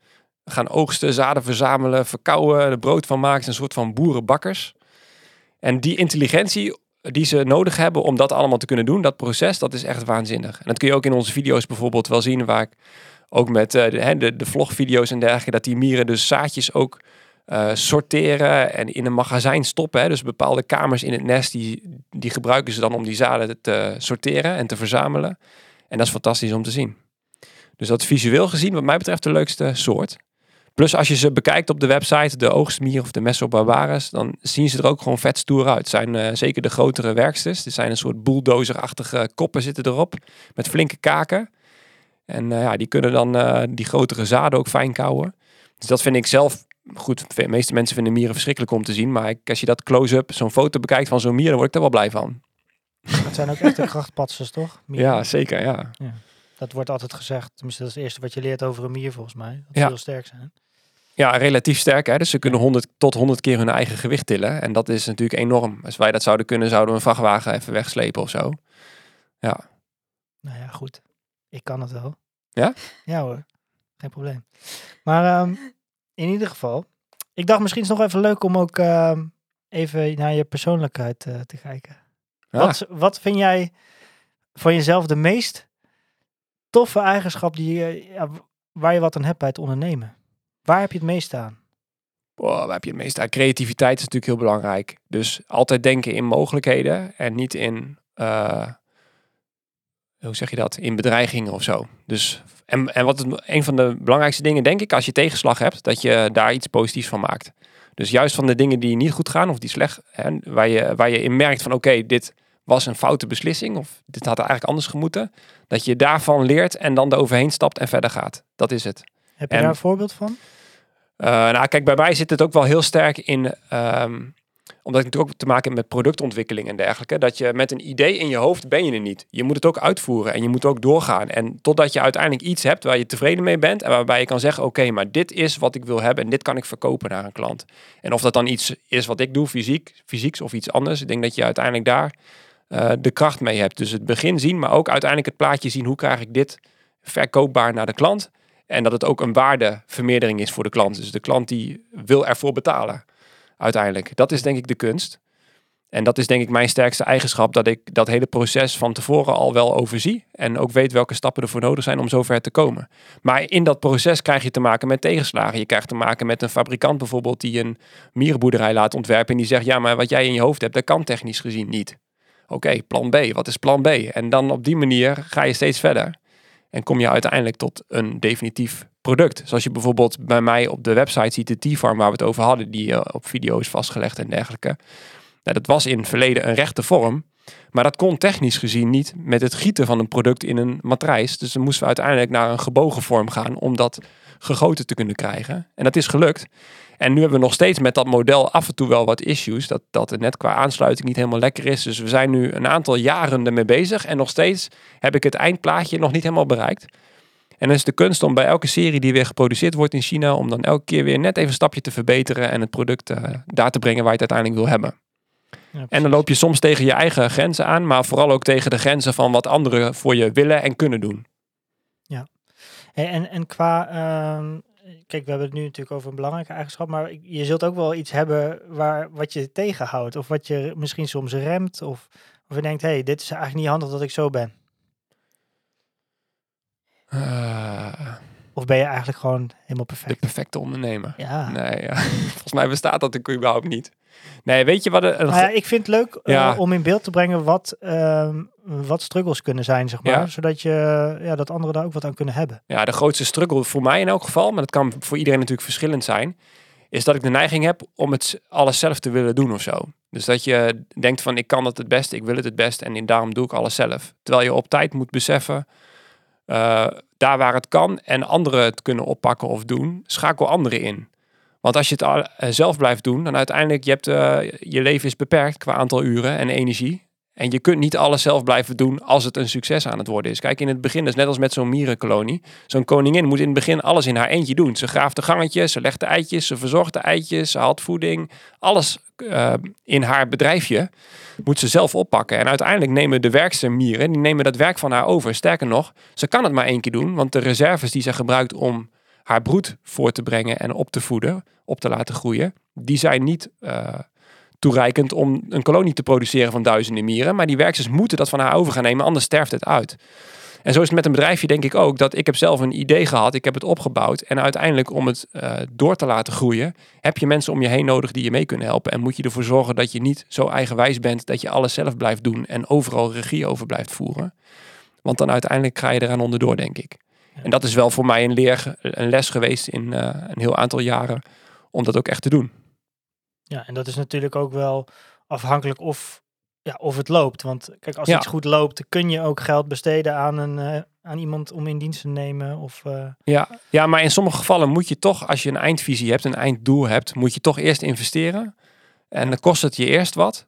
gaan oogsten, zaden verzamelen, verkouwen, er brood van maken. Een soort van boerenbakkers. En die intelligentie die ze nodig hebben om dat allemaal te kunnen doen, dat proces, dat is echt waanzinnig. En dat kun je ook in onze video's bijvoorbeeld wel zien, waar ik ook met eh, de, de, de vlogvideo's en dergelijke, dat die mieren dus zaadjes ook eh, sorteren en in een magazijn stoppen. Hè. Dus bepaalde kamers in het nest, die, die gebruiken ze dan om die zaden te sorteren en te verzamelen. En dat is fantastisch om te zien. Dus dat is visueel gezien, wat mij betreft, de leukste soort. Plus als je ze bekijkt op de website, de oogstmier of de Mesobarbaris, dan zien ze er ook gewoon vet stoer uit. Zijn eh, zeker de grotere werksters. Er zijn een soort bulldozerachtige koppen zitten erop, met flinke kaken. En eh, ja, die kunnen dan die grotere zaden ook fijn kouwen. Dus dat vind ik zelf goed. De meeste mensen vinden mieren verschrikkelijk om te zien. Maar als je dat close-up, zo'n foto bekijkt van zo'n mier, dan word ik er wel blij van. Het zijn ook echte krachtpatsers, toch? Mieren. Ja, zeker. Ja. Dat wordt altijd gezegd. Tenminste, dat is het eerste wat je leert over een mier, volgens mij. Dat ze Ja. heel sterk zijn. ja, relatief sterk. Hè? Dus ze kunnen 100 tot 100 keer hun eigen gewicht tillen. En dat is natuurlijk enorm. Als wij dat zouden kunnen, zouden we een vrachtwagen even wegslepen of zo. Ja. Nou ja, goed. Ik kan het wel. Ja? Ja hoor. Geen probleem. Maar ehm, in ieder geval. Ik dacht misschien is het nog even leuk om ook ehm, even naar je persoonlijkheid eh, te kijken. Wat, wat vind jij van jezelf de meest toffe eigenschap die je, waar je wat aan hebt bij het ondernemen? Waar heb je het meest aan? Waar heb je het meest aan? Creativiteit is natuurlijk heel belangrijk. Dus altijd denken in mogelijkheden en niet in, eh, hoe zeg je dat, in bedreigingen of zo. Dus, en, en wat het, een van de belangrijkste dingen, denk ik, als je tegenslag hebt, dat je daar iets positiefs van maakt. Dus juist van de dingen die niet goed gaan of die slecht, hè, waar, je, waar je in merkt van oké, dit was een foute beslissing of dit had eigenlijk anders gemoeten. Dat je daarvan leert en dan eroverheen stapt en verder gaat. Dat is het. Heb je En- daar een voorbeeld van? Uh, nou, kijk, bij mij zit het ook wel heel sterk in, ehm, omdat ik natuurlijk ook te maken heb met productontwikkeling en dergelijke, dat je met een idee in je hoofd ben je er niet. Je moet het ook uitvoeren en je moet ook doorgaan. En totdat je uiteindelijk iets hebt waar je tevreden mee bent en waarbij je kan zeggen, oké, maar dit is wat ik wil hebben en dit kan ik verkopen naar een klant. En of dat dan iets is wat ik doe, fysiek, fysieks of iets anders, ik denk dat je uiteindelijk daar eh, de kracht mee hebt. Dus het begin zien, maar ook uiteindelijk het plaatje zien, hoe krijg ik dit verkoopbaar naar de klant? En dat het ook een waardevermeerdering is voor de klant. Dus de klant die wil ervoor betalen uiteindelijk. Dat is denk ik de kunst. En dat is denk ik mijn sterkste eigenschap. Dat ik dat hele proces van tevoren al wel overzie. En ook weet welke stappen ervoor nodig zijn om zover te komen. Maar in dat proces krijg je te maken met tegenslagen. Je krijgt te maken met een fabrikant bijvoorbeeld die een mierenboerderij laat ontwerpen. En die zegt, ja maar wat jij in je hoofd hebt, dat kan technisch gezien niet. Oké, plan B. Wat is plan B? En dan op die manier ga je steeds verder. En kom je uiteindelijk tot een definitief product. Zoals je bijvoorbeeld bij mij op de website ziet, de T-farm waar we het over hadden, die eh, op video is vastgelegd en dergelijke. Nou, dat was in het verleden een rechte vorm. Maar dat kon technisch gezien niet met het gieten van een product in een matrijs. Dus dan moesten we uiteindelijk naar een gebogen vorm gaan om dat gegoten te kunnen krijgen. En dat is gelukt. En nu hebben we nog steeds met dat model af en toe wel wat issues. Dat, dat het net qua aansluiting niet helemaal lekker is. Dus we zijn nu een aantal jaren ermee bezig. En nog steeds heb ik het eindplaatje nog niet helemaal bereikt. En dan is de kunst om bij elke serie die weer geproduceerd wordt in China, om dan elke keer weer net even een stapje te verbeteren en het product uh, daar te brengen waar je het uiteindelijk wil hebben. Ja, en dan loop je soms tegen je eigen grenzen aan, maar vooral ook tegen de grenzen van wat anderen voor je willen en kunnen doen. Ja, en, en qua, uh, kijk, we hebben het nu natuurlijk over een belangrijke eigenschap, maar je zult ook wel iets hebben waar, wat je tegenhoudt, of wat je misschien soms remt, of, of je denkt, hé, hey, dit is eigenlijk niet handig dat ik zo ben. Uh, of ben je eigenlijk gewoon helemaal perfect? De perfecte ondernemer. Ja. Nee, ja. volgens mij bestaat dat ook überhaupt niet. Nee, weet je wat... Een, nou ja, ik vind het leuk ja. uh, om in beeld te brengen wat, uh, wat struggles kunnen zijn, zeg maar. Ja. Zodat je, ja, dat anderen daar ook wat aan kunnen hebben. Ja, de grootste struggle voor mij in elk geval, maar dat kan voor iedereen natuurlijk verschillend zijn, is dat ik de neiging heb om het alles zelf te willen doen of zo. Dus dat je denkt van, ik kan het het beste, ik wil het het best en daarom doe ik alles zelf. Terwijl je op tijd moet beseffen, uh, daar waar het kan en anderen het kunnen oppakken of doen, schakel anderen in. Want als je het uh, zelf blijft doen, dan uiteindelijk, je, hebt, uh, je leven is beperkt qua aantal uren en energie. En je kunt niet alles zelf blijven doen als het een succes aan het worden is. Kijk, in het begin, dat is net als met zo'n mierenkolonie. Zo'n koningin moet in het begin alles in haar eentje doen. Ze graaft de gangetjes, ze legt de eitjes, ze verzorgt de eitjes, ze haalt voeding. Alles uh, in haar bedrijfje moet ze zelf oppakken. En uiteindelijk nemen de werkster mieren, die nemen dat werk van haar over. Sterker nog, ze kan het maar één keer doen, want de reserves die ze gebruikt om haar broed voor te brengen en op te voeden, op te laten groeien, die zijn niet uh, toereikend om een kolonie te produceren van duizenden mieren. Maar die werksters moeten dat van haar over gaan nemen, anders sterft het uit. En zo is het met een bedrijfje denk ik ook, dat ik heb zelf een idee gehad, ik heb het opgebouwd en uiteindelijk om het uh, door te laten groeien, heb je mensen om je heen nodig die je mee kunnen helpen en moet je ervoor zorgen dat je niet zo eigenwijs bent dat je alles zelf blijft doen en overal regie over blijft voeren. Want dan uiteindelijk ga je eraan onderdoor, denk ik. En dat is wel voor mij een, leer, een les geweest in uh, een heel aantal jaren om dat ook echt te doen. Ja, en dat is natuurlijk ook wel afhankelijk of, ja, of het loopt. Want kijk, als ja. iets goed loopt, kun je ook geld besteden aan, een, uh, aan iemand om in dienst te nemen. Of, uh... ja. ja, maar in sommige gevallen moet je toch, als je een eindvisie hebt, een einddoel hebt, moet je toch eerst investeren. En dan kost het je eerst wat,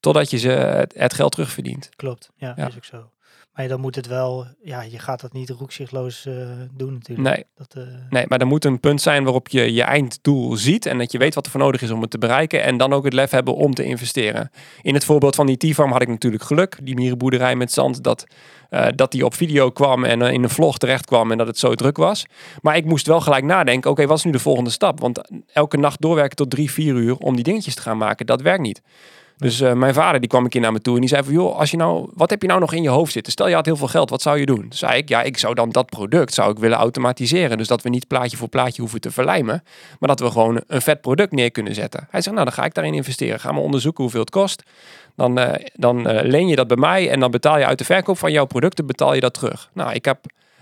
totdat je ze het, het geld terugverdient. Klopt, ja, ja, is ook zo. Maar dan moet het wel, ja, je gaat dat niet roekzichtloos uh, doen natuurlijk. Nee. Dat, uh... nee, maar er moet een punt zijn waarop je je einddoel ziet en dat je weet wat er voor nodig is om het te bereiken en dan ook het lef hebben om te investeren. In het voorbeeld van die T-farm had ik natuurlijk geluk, die mierenboerderij met zand, dat, uh, dat die op video kwam en in een vlog terecht kwam en dat het zo druk was. Maar ik moest wel gelijk nadenken, oké, okay, wat is nu de volgende stap? Want elke nacht doorwerken tot drie, vier uur om die dingetjes te gaan maken, dat werkt niet. Dus uh, mijn vader die kwam een keer naar me toe en die zei van joh, als je nou, wat heb je nou nog in je hoofd zitten? Stel je had heel veel geld, wat zou je doen? Toen zei ik, ja, ik zou dan dat product zou ik willen automatiseren. Dus dat we niet plaatje voor plaatje hoeven te verlijmen, maar dat we gewoon een vet product neer kunnen zetten. Hij zegt, nou dan ga ik daarin investeren. Ga maar onderzoeken hoeveel het kost. Dan, uh, dan uh, leen je dat bij mij en dan betaal je uit de verkoop van jouw producten, betaal je dat terug. Nou, ik heb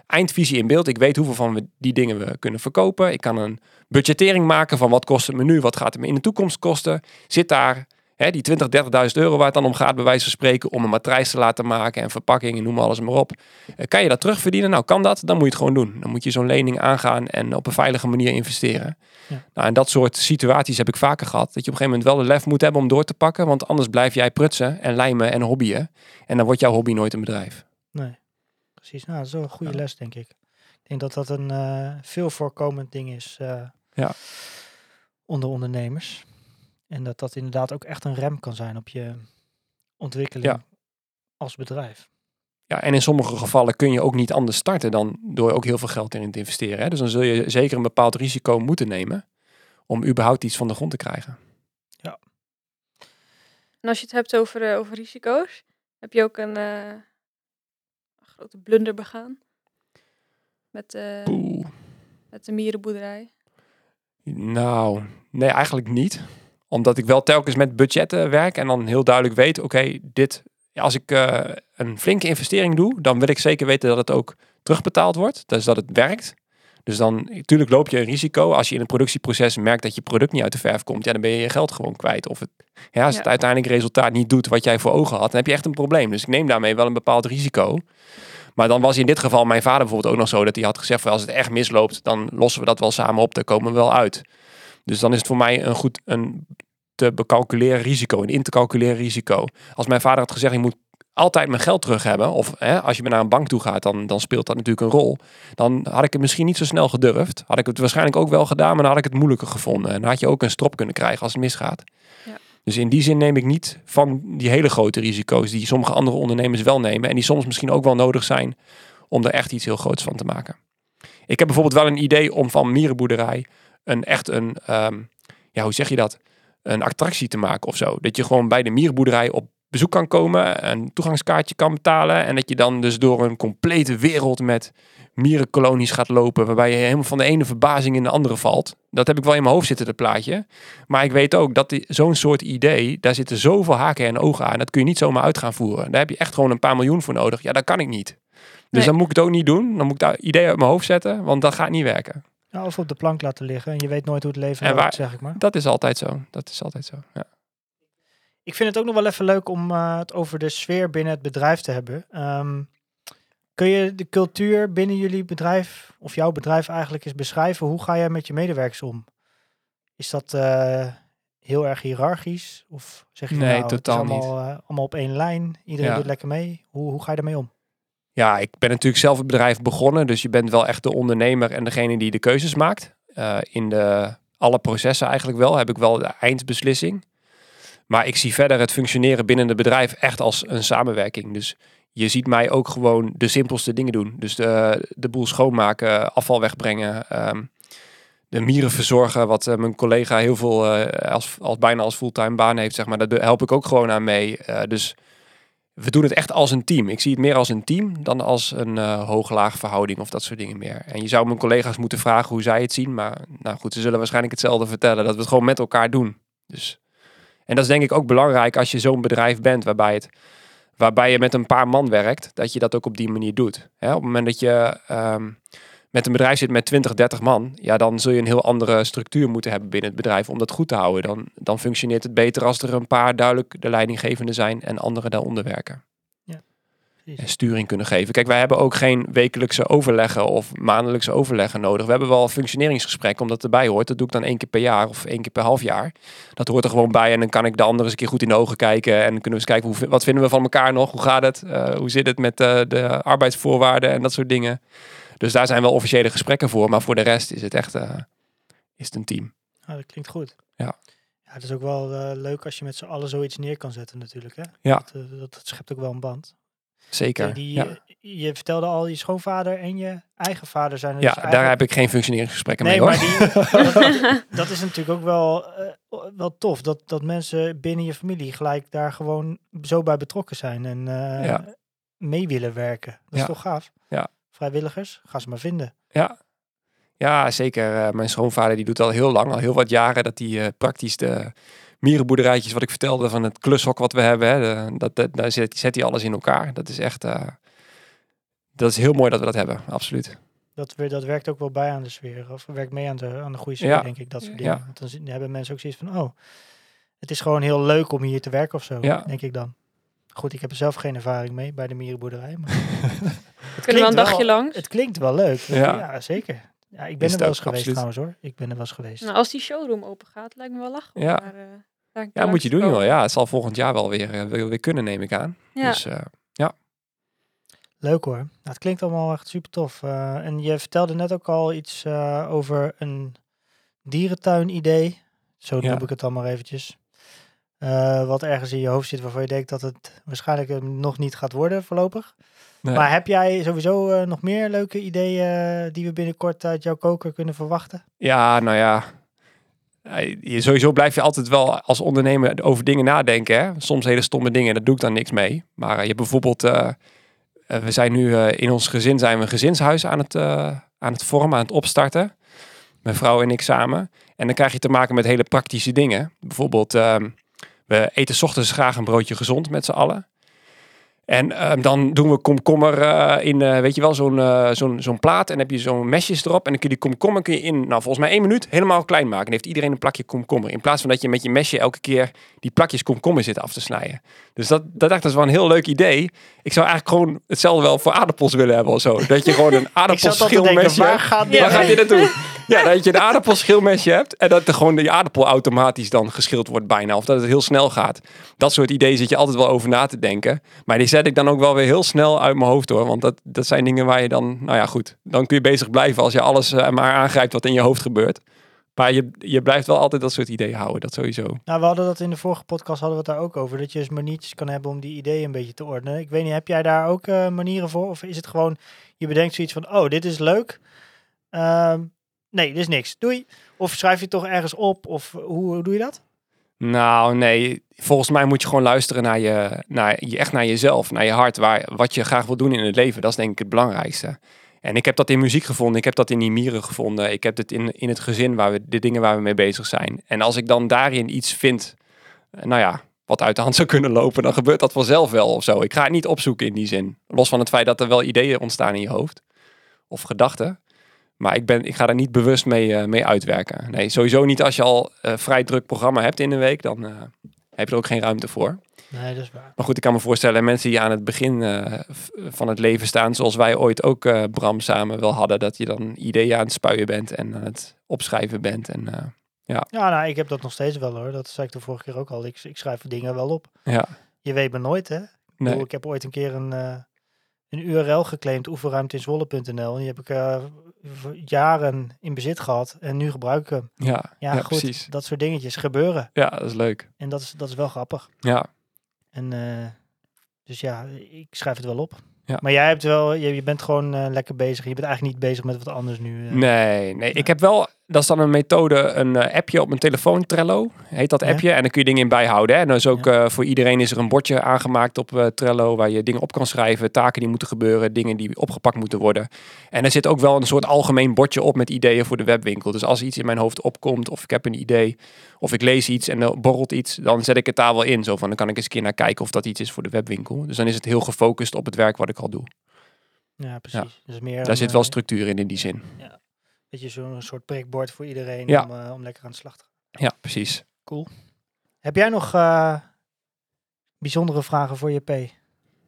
eindvisie in beeld. Ik weet hoeveel van die dingen we kunnen verkopen. Ik kan een budgettering maken van wat kost het me nu, wat gaat het me in de toekomst kosten. Zit daar Hè, die 20, 30.000 euro waar het dan om gaat, bij wijze van spreken, om een matrijs te laten maken en verpakking en noem alles maar op. Uh, kan je dat terugverdienen? Nou, kan dat? Dan moet je het gewoon doen. Dan moet je zo'n lening aangaan en op een veilige manier investeren. Ja. Nou, en dat soort situaties heb ik vaker gehad. Dat je op een gegeven moment wel de lef moet hebben om door te pakken, want anders blijf jij prutsen en lijmen en hobbyen. En dan wordt jouw hobby nooit een bedrijf. Nee, precies. Nou, dat is wel een goede ja. les, denk ik. Ik denk dat dat een uh, veel voorkomend ding is uh, ja. onder ondernemers. En dat dat inderdaad ook echt een rem kan zijn op je ontwikkeling ja. als bedrijf. Ja, en in sommige gevallen kun je ook niet anders starten dan door ook heel veel geld erin te investeren. Hè? Dus dan zul je zeker een bepaald risico moeten nemen om überhaupt iets van de grond te krijgen. Ja. En als je het hebt over, uh, over risico's, heb je ook een, uh, een grote blunder begaan met, uh, met de mierenboerderij? Nou, nee, eigenlijk niet omdat ik wel telkens met budgetten werk en dan heel duidelijk weet, oké, okay, dit, als ik uh, een flinke investering doe, dan wil ik zeker weten dat het ook terugbetaald wordt. Dus dat het werkt. Dus dan, natuurlijk loop je een risico. Als je in het productieproces merkt dat je product niet uit de verf komt, ja, dan ben je je geld gewoon kwijt. Of het, ja, als het Ja. uiteindelijk resultaat niet doet wat jij voor ogen had, dan heb je echt een probleem. Dus ik neem daarmee wel een bepaald risico. Maar dan was in dit geval mijn vader bijvoorbeeld ook nog zo dat hij had gezegd: van, als het echt misloopt, dan lossen we dat wel samen op. Daar komen we wel uit. Dus dan is het voor mij een goed een te becalculeren risico, een in te calculeren risico. Als mijn vader had gezegd: je moet altijd mijn geld terug hebben, of hè, als je naar een bank toe gaat, dan, dan speelt dat natuurlijk een rol. Dan had ik het misschien niet zo snel gedurfd. Had ik het waarschijnlijk ook wel gedaan, maar dan had ik het moeilijker gevonden. En dan had je ook een strop kunnen krijgen als het misgaat. Ja. Dus in die zin neem ik niet van die hele grote risico's die sommige andere ondernemers wel nemen. En die soms misschien ook wel nodig zijn om er echt iets heel groots van te maken. Ik heb bijvoorbeeld wel een idee om van mierenboerderij een echt een, ehm, ja hoe zeg je dat? Een attractie te maken of zo. Dat je gewoon bij de mierenboerderij op bezoek kan komen, een toegangskaartje kan betalen en dat je dan dus door een complete wereld met mierenkolonies gaat lopen, waarbij je helemaal van de ene verbazing in de andere valt. Dat heb ik wel in mijn hoofd zitten, dat plaatje. Maar ik weet ook dat die- zo'n soort idee, daar zitten zoveel haken en ogen aan. Dat kun je niet zomaar uit gaan voeren. Daar heb je echt gewoon een paar miljoen voor nodig. Ja, dat kan ik niet. Dus Nee. dan moet ik het ook niet doen. Dan moet ik daar idee uit mijn hoofd zetten, want dat gaat niet werken. Ja, of op de plank laten liggen. En je weet nooit hoe het leven En loopt, zeg ik maar. Dat is altijd zo. Dat is altijd zo. Ja. Ik vind het ook nog wel even leuk om eh, het over de sfeer binnen het bedrijf te hebben. Ehm, kun je de cultuur binnen jullie bedrijf, of jouw bedrijf eigenlijk eens beschrijven? Hoe ga jij met je medewerkers om? Is dat eh, heel erg hiërarchisch? Of zeg je Nee, nou, totaal het is allemaal, eh, allemaal op één lijn? Iedereen Ja. doet lekker mee. Hoe, hoe ga je daarmee om? Ja, ik ben natuurlijk zelf het bedrijf begonnen. Dus je bent wel echt de ondernemer en degene die de keuzes maakt. Eh, in de, alle processen eigenlijk wel. Heb ik wel de eindbeslissing. Maar ik zie verder het functioneren binnen het bedrijf echt als een samenwerking. Dus je ziet mij ook gewoon de simpelste dingen doen. Dus de, de boel schoonmaken, afval wegbrengen. ehm, de mieren verzorgen, wat eh, mijn collega heel veel eh, als, als bijna als fulltime baan heeft, zeg maar. Daar help ik ook gewoon aan mee. Dus we doen het echt als een team. Ik zie het meer als een team dan als een eh hoog-laag verhouding of dat soort dingen meer. En je zou mijn collega's moeten vragen hoe zij het zien. Maar nou goed, ze zullen waarschijnlijk hetzelfde vertellen. Dat we het gewoon met elkaar doen. Dus. En dat is denk ik ook belangrijk als je zo'n bedrijf bent waarbij, het, waarbij je met een paar man werkt. Dat je dat ook op die manier doet. Op het moment dat je ehm, met een bedrijf zit met 20, 30 man. Ja, dan zul je een heel andere structuur moeten hebben binnen het bedrijf om dat goed te houden. Dan, dan functioneert het beter als er een paar duidelijk de leidinggevende zijn en anderen daaronder werken en sturing kunnen geven. Kijk, wij hebben ook geen wekelijkse overleggen of maandelijkse overleggen nodig. We hebben wel een functioneringsgesprek, omdat het erbij hoort. Dat doe ik dan één keer per jaar of één keer per half jaar. Dat hoort er gewoon bij en dan kan ik de anderen eens een keer goed in de ogen kijken. En kunnen we eens kijken, hoe, wat vinden we van elkaar nog? Hoe gaat het? Eh, hoe zit het met eh, de arbeidsvoorwaarden en dat soort dingen? Dus daar zijn wel officiële gesprekken voor. Maar voor de rest is het echt eh, is het een team. Ah, dat klinkt goed. Ja. Ja, het is ook wel eh, leuk als je met z'n allen zoiets neer kan zetten natuurlijk. Hè? Ja. Dat, eh, dat, dat schept ook wel een band. Zeker. Die, ja. eh, Je vertelde al, je schoonvader en je eigen vader zijn er ja, dus daar heb ik geen functioneringsgesprekken Nee, mee hoor. maar die, dat, dat is natuurlijk ook wel, wel tof. Dat, dat mensen binnen je familie gelijk daar gewoon zo bij betrokken zijn. En Ja. mee willen werken. Dat is Ja. toch gaaf? Ja. Vrijwilligers, ga ze maar vinden. Ja, ja zeker. Eh, mijn schoonvader die doet al heel lang, al heel wat jaren, dat hij eh, praktisch de mierenboerderijtjes, wat ik vertelde van het klushok wat we hebben, hè, de- dat, dat, daar zet, zet hij alles in elkaar. Dat is echt, eh, dat is heel mooi dat we dat hebben, absoluut. Dat, weer, dat werkt ook wel bij aan de sfeer. Of werkt mee aan de, aan de goede sfeer, Ja. denk ik. Dat soort Ja. dingen. Want dan hebben mensen ook zoiets van, oh, het is gewoon heel leuk om hier te werken of zo. Ja. Denk ik dan. Goed, ik heb er zelf geen ervaring mee bij de mierenboerderij. Maar het Kunnen we een wel- dagje langs? Het klinkt wel leuk. Ja. Ja, zeker. Ja, ik ben Is er wel eens geweest absoluut. trouwens hoor. Ik ben er wel eens geweest. Nou, als die showroom open gaat, lijkt me wel lachen. om Ja. daar, eh, daar Ja, moet je doen joh. Ja, het zal volgend jaar wel weer, eh, weer, weer kunnen, neem ik aan. Ja. Dus eh, Leuk hoor. Nou, het klinkt allemaal echt super tof. Eh, en je vertelde net ook al iets eh, over een dierentuin idee. Zo Ja. noem ik het dan maar eventjes. Eh, wat ergens in je hoofd zit waarvan je denkt dat het waarschijnlijk eh, nog niet gaat worden voorlopig. nee. Maar heb jij sowieso eh, nog meer leuke ideeën die we binnenkort uit jouw koker kunnen verwachten? Ja, nou ja. Je- Sowieso blijf je altijd wel als ondernemer over dingen nadenken. Hè? Soms hele stomme dingen, daar doe ik dan niks mee. Maar eh, je hebt bijvoorbeeld, we zijn nu in ons gezin zijn we een gezinshuis aan het, aan het vormen, aan het opstarten. Mijn vrouw en ik samen. En dan krijg je te maken met hele praktische dingen. Bijvoorbeeld, ehm, we eten 's ochtends graag een broodje gezond met z'n allen. En ehm, dan doen we komkommer eh, in, eh, weet je wel, zo'n eh, zo'n zo'n plaat. En dan heb je zo'n mesjes erop. En dan kun je die komkommer kun je in, nou volgens mij één minuut, helemaal klein maken. En dan heeft iedereen een plakje komkommer. In plaats van dat je met je mesje elke keer die plakjes komkommer zit af te snijden. Dus dat, dat dacht ik, dat is wel een heel leuk idee. Ik zou eigenlijk gewoon hetzelfde wel voor aardappels willen hebben of zo. Dat je gewoon een denken, aardappelschilmesje waar gaat Ja. Waar gaat dit? dit naartoe? Ja, dat je een aardappelschilmesje hebt en dat er gewoon de aardappel automatisch dan geschild wordt bijna. Of dat het heel snel gaat. Dat soort ideeën zit je altijd wel over na te denken. Maar die zet ik dan ook wel weer heel snel uit mijn hoofd hoor. Want dat, dat zijn dingen waar je dan, nou ja goed, dan kun je bezig blijven als je alles eh, maar aangrijpt wat in je hoofd gebeurt. Maar je, je blijft wel altijd dat soort ideeën houden, dat sowieso. Nou, we hadden dat in de vorige podcast hadden we het daar ook over. Dat je dus maniertjes kan hebben om die ideeën een beetje te ordenen. Ik weet niet, heb jij daar ook eh, manieren voor? Of is het gewoon, je bedenkt zoiets van, oh, dit is leuk. Ehm, nee, dit is niks. Doei. Of schrijf je toch ergens op? Of hoe, hoe doe je dat? Nou, nee. Volgens mij moet je gewoon luisteren naar je, naar je, echt naar jezelf, naar je hart, waar, wat je graag wil doen in het leven. Dat is denk ik het belangrijkste. En ik heb dat in muziek gevonden, ik heb dat in die mieren gevonden, ik heb het in, in het gezin, waar we, de dingen waar we mee bezig zijn. En als ik dan daarin iets vind, eh, nou ja, wat uit de hand zou kunnen lopen, dan gebeurt dat vanzelf wel of zo. Ik ga het niet opzoeken in die zin. Los van het feit dat er wel ideeën ontstaan in je hoofd, of gedachten. Maar ik, ben, ik ga daar niet bewust mee, eh, mee uitwerken. Nee, sowieso niet als je al eh, vrij druk programma hebt in een week, dan eh, heb je er ook geen ruimte voor. Nee, dat is waar. Maar goed, ik kan me voorstellen, mensen die aan het begin van het leven staan, zoals wij ooit ook Bram samen wel hadden, dat je dan ideeën aan het spuien bent en aan het opschrijven bent. En eh, Ja, nou, ik heb dat nog steeds wel hoor. Dat zei ik de vorige keer ook al. Ik, ik schrijf dingen wel op. ja, Je weet maar nooit, hè? Ik, bedoel, nee, ik heb ooit een keer een, een URL geclaimd, oefenruimteinzwolle.nl. En die heb ik eh, jaren in bezit gehad. En nu gebruik ik hem. ja, Ja, ja, goed. precies. Dat soort dingetjes gebeuren. Ja, dat is leuk. En dat is, dat is wel grappig. Ja, En eh, dus ja, ik schrijf het wel op. Ja. Maar jij hebt wel, je, je bent gewoon eh, lekker bezig. Je bent eigenlijk niet bezig met wat anders nu. nee, nee. Ik heb wel, dat is dan een methode, een eh, appje op mijn telefoon, Trello, heet dat Ja. appje. En dan kun je dingen in bijhouden. Hè. En dan is ook eh, voor iedereen is er een bordje aangemaakt op eh, Trello, waar je dingen op kan schrijven, taken die moeten gebeuren, dingen die opgepakt moeten worden. En er zit ook wel een soort algemeen bordje op met ideeën voor de webwinkel. Dus als iets in mijn hoofd opkomt, of ik heb een idee, of ik lees iets en er borrelt iets, dan zet ik het daar wel in. Zo van, dan kan ik eens een keer naar kijken of dat iets is voor de webwinkel. Dus dan is het heel gefocust op het werk wat ik al doe. Ja, precies. Dus meer Daar een, zit wel structuur in, in die zin. Beetje zo'n soort prikbord voor iedereen Ja. om, eh, om lekker aan de slag te gaan. Ja, precies. Heb jij nog eh, bijzondere vragen voor je P?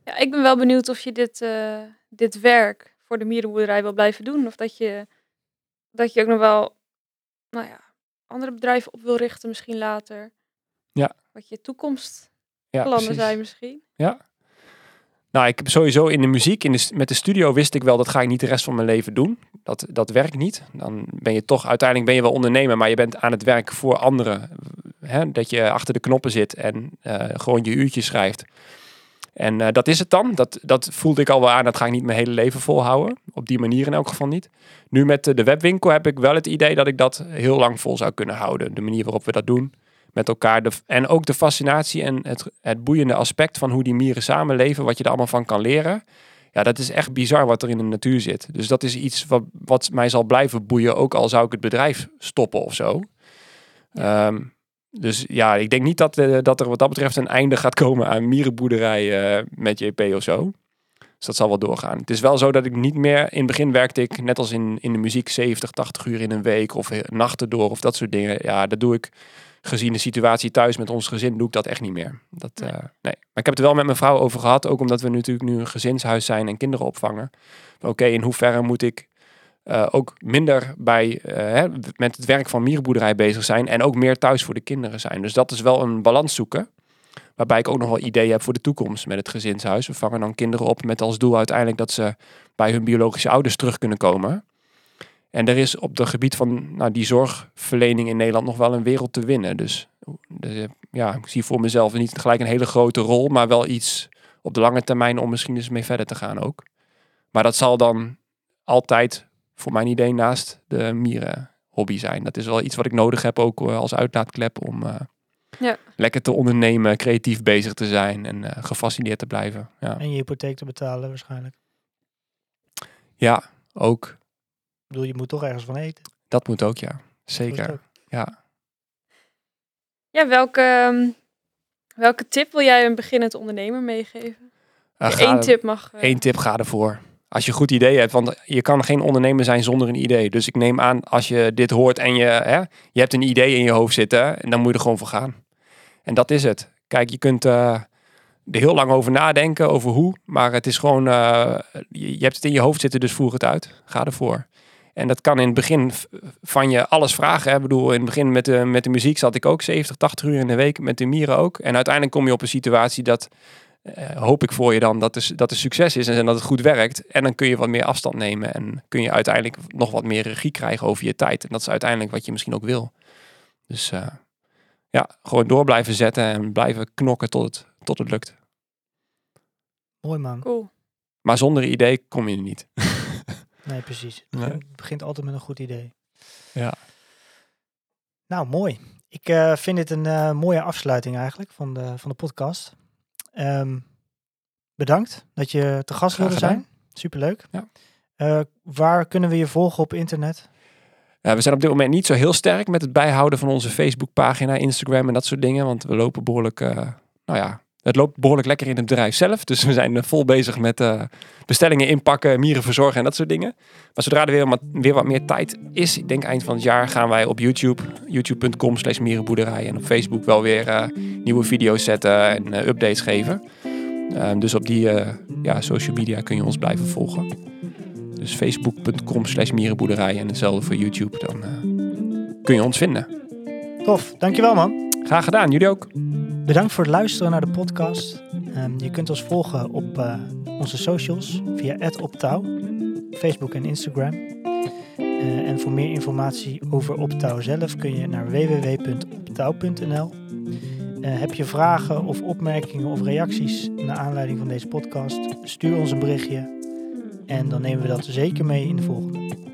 Ja, ik ben wel benieuwd of je dit, eh, dit werk voor de mierenboerderij wil blijven doen. Of dat je, dat je ook nog wel nou ja, andere bedrijven op wil richten misschien later. Ja. Wat je toekomstplannen Ja, zijn misschien. Nou, ik heb sowieso in de muziek, in de, met de studio wist ik wel, dat ga ik niet de rest van mijn leven doen. Dat, dat werkt niet. Dan ben je toch, uiteindelijk ben je wel ondernemer, maar je bent aan het werk voor anderen. Hè? Dat je achter de knoppen zit en eh, gewoon je uurtjes schrijft. En eh, dat is het dan. Dat, dat voelde ik al wel aan. Dat ga ik niet mijn hele leven volhouden. Op die manier in elk geval niet. Nu met de webwinkel heb ik wel het idee dat ik dat heel lang vol zou kunnen houden. De manier waarop we dat doen met elkaar. En ook de fascinatie en het, het boeiende aspect van hoe die mieren samenleven. Wat je er allemaal van kan leren. Ja, dat is echt bizar wat er in de natuur zit. Dus dat is iets wat, wat mij zal blijven boeien. Ook al zou ik het bedrijf stoppen of zo. Ehm, dus ja, ik denk niet dat, eh, dat er wat dat betreft een einde gaat komen aan mierenboerderij eh, met JP of zo. Dus dat zal wel doorgaan. Het is wel zo dat ik niet meer... In het begin werkte ik, net als in, in de muziek, 70, 80 uur in een week. Of eh, nachten door of dat soort dingen. Ja, dat doe ik gezien de situatie thuis met ons gezin, doe ik dat echt niet meer. Dat, Nee. eh, nee. Maar ik heb het er wel met mijn vrouw over gehad. Ook omdat we natuurlijk nu een gezinshuis zijn en kinderen opvangen. Oké, in hoeverre moet ik eh, ook minder bij, eh, hè, met het werk van mierenboerderij bezig zijn. En ook meer thuis voor de kinderen zijn. Dus dat is wel een balans zoeken. Waarbij ik ook nog wel ideeën heb voor de toekomst met het gezinshuis. We vangen dan kinderen op met als doel uiteindelijk dat ze bij hun biologische ouders terug kunnen komen. En er is op het gebied van nou, die zorgverlening in Nederland nog wel een wereld te winnen. Dus, dus, ja, ik zie voor mezelf niet gelijk een hele grote rol, maar wel iets op de lange termijn om misschien eens mee verder te gaan ook. Maar dat zal dan altijd, voor mijn idee, naast de mieren hobby zijn. Dat is wel iets wat ik nodig heb ook eh, als uitlaatklep om eh, Ja. lekker te ondernemen, creatief bezig te zijn en eh, gefascineerd te blijven. Ja, En je hypotheek te betalen waarschijnlijk. ja ook. Ik bedoel, je moet toch ergens van eten. Dat moet ook, ja. Zeker. ook. Ja. Ja, welke, ehm, welke tip wil jij een beginnend ondernemer meegeven? Eh, Ja, ga- Eén tip mag. eh, Eén tip, ga ervoor. Als je een goed idee hebt, want je kan geen ondernemer zijn zonder een idee. Dus ik neem aan, als je dit hoort en je, hè, je hebt een idee in je hoofd zitten, en dan moet je er gewoon voor gaan. En dat is het. Kijk, je kunt eh, er heel lang over nadenken, over hoe, maar het is gewoon, eh, je, je hebt het in je hoofd zitten, dus voer het uit. Ga ervoor. En dat kan in het begin van je alles vragen. Hè. Ik bedoel, in het begin met de, met de muziek zat ik ook 70, 80 uur in de week, met de mieren ook. En uiteindelijk kom je op een situatie dat eh, hoop ik voor je dan dat er, dat er succes is en dat het goed werkt. En dan kun je wat meer afstand nemen en kun je uiteindelijk nog wat meer regie krijgen over je tijd. En dat is uiteindelijk wat je misschien ook wil. Dus eh, ja, gewoon door blijven zetten en blijven knokken tot het, tot het lukt. Mooi man. Cool. Maar zonder idee kom je er niet. Nee, precies. Het Nee. begint- begint altijd met een goed idee. Ja. Nou, mooi. Ik eh, vind dit een eh, mooie afsluiting eigenlijk van de, van de podcast. Ehm, bedankt dat je te gast wilde zijn. Superleuk. Ja. Eh, waar kunnen we je volgen op internet? Ja, we zijn op dit moment niet zo heel sterk met het bijhouden van onze Facebookpagina, Instagram en dat soort dingen. Want we lopen behoorlijk, eh, nou ja, het loopt behoorlijk lekker in het bedrijf zelf. Dus we zijn eh, vol bezig met eh, bestellingen inpakken, mieren verzorgen en dat soort dingen. Maar zodra er weer wat, weer wat meer tijd is, ik denk eind van het jaar, gaan wij op YouTube, youtube.com slash mierenboerderij en op Facebook wel weer eh, nieuwe video's zetten en updates geven. Ehm, dus op die ja, social media kun je ons blijven volgen. Dus facebook.com slash mierenboerderij en hetzelfde voor YouTube. Dan kun je ons vinden. Tof, dankjewel man. Graag gedaan, jullie ook. Bedankt voor het luisteren naar de podcast. Ehm, je kunt ons volgen op eh, onze socials via @optouw, Facebook en Instagram. Eh, en voor meer informatie over Optouw zelf kun je naar www.optouw.nl. Eh, heb je vragen of opmerkingen of reacties naar aanleiding van deze podcast? Stuur ons een berichtje en dan nemen we dat zeker mee in de volgende.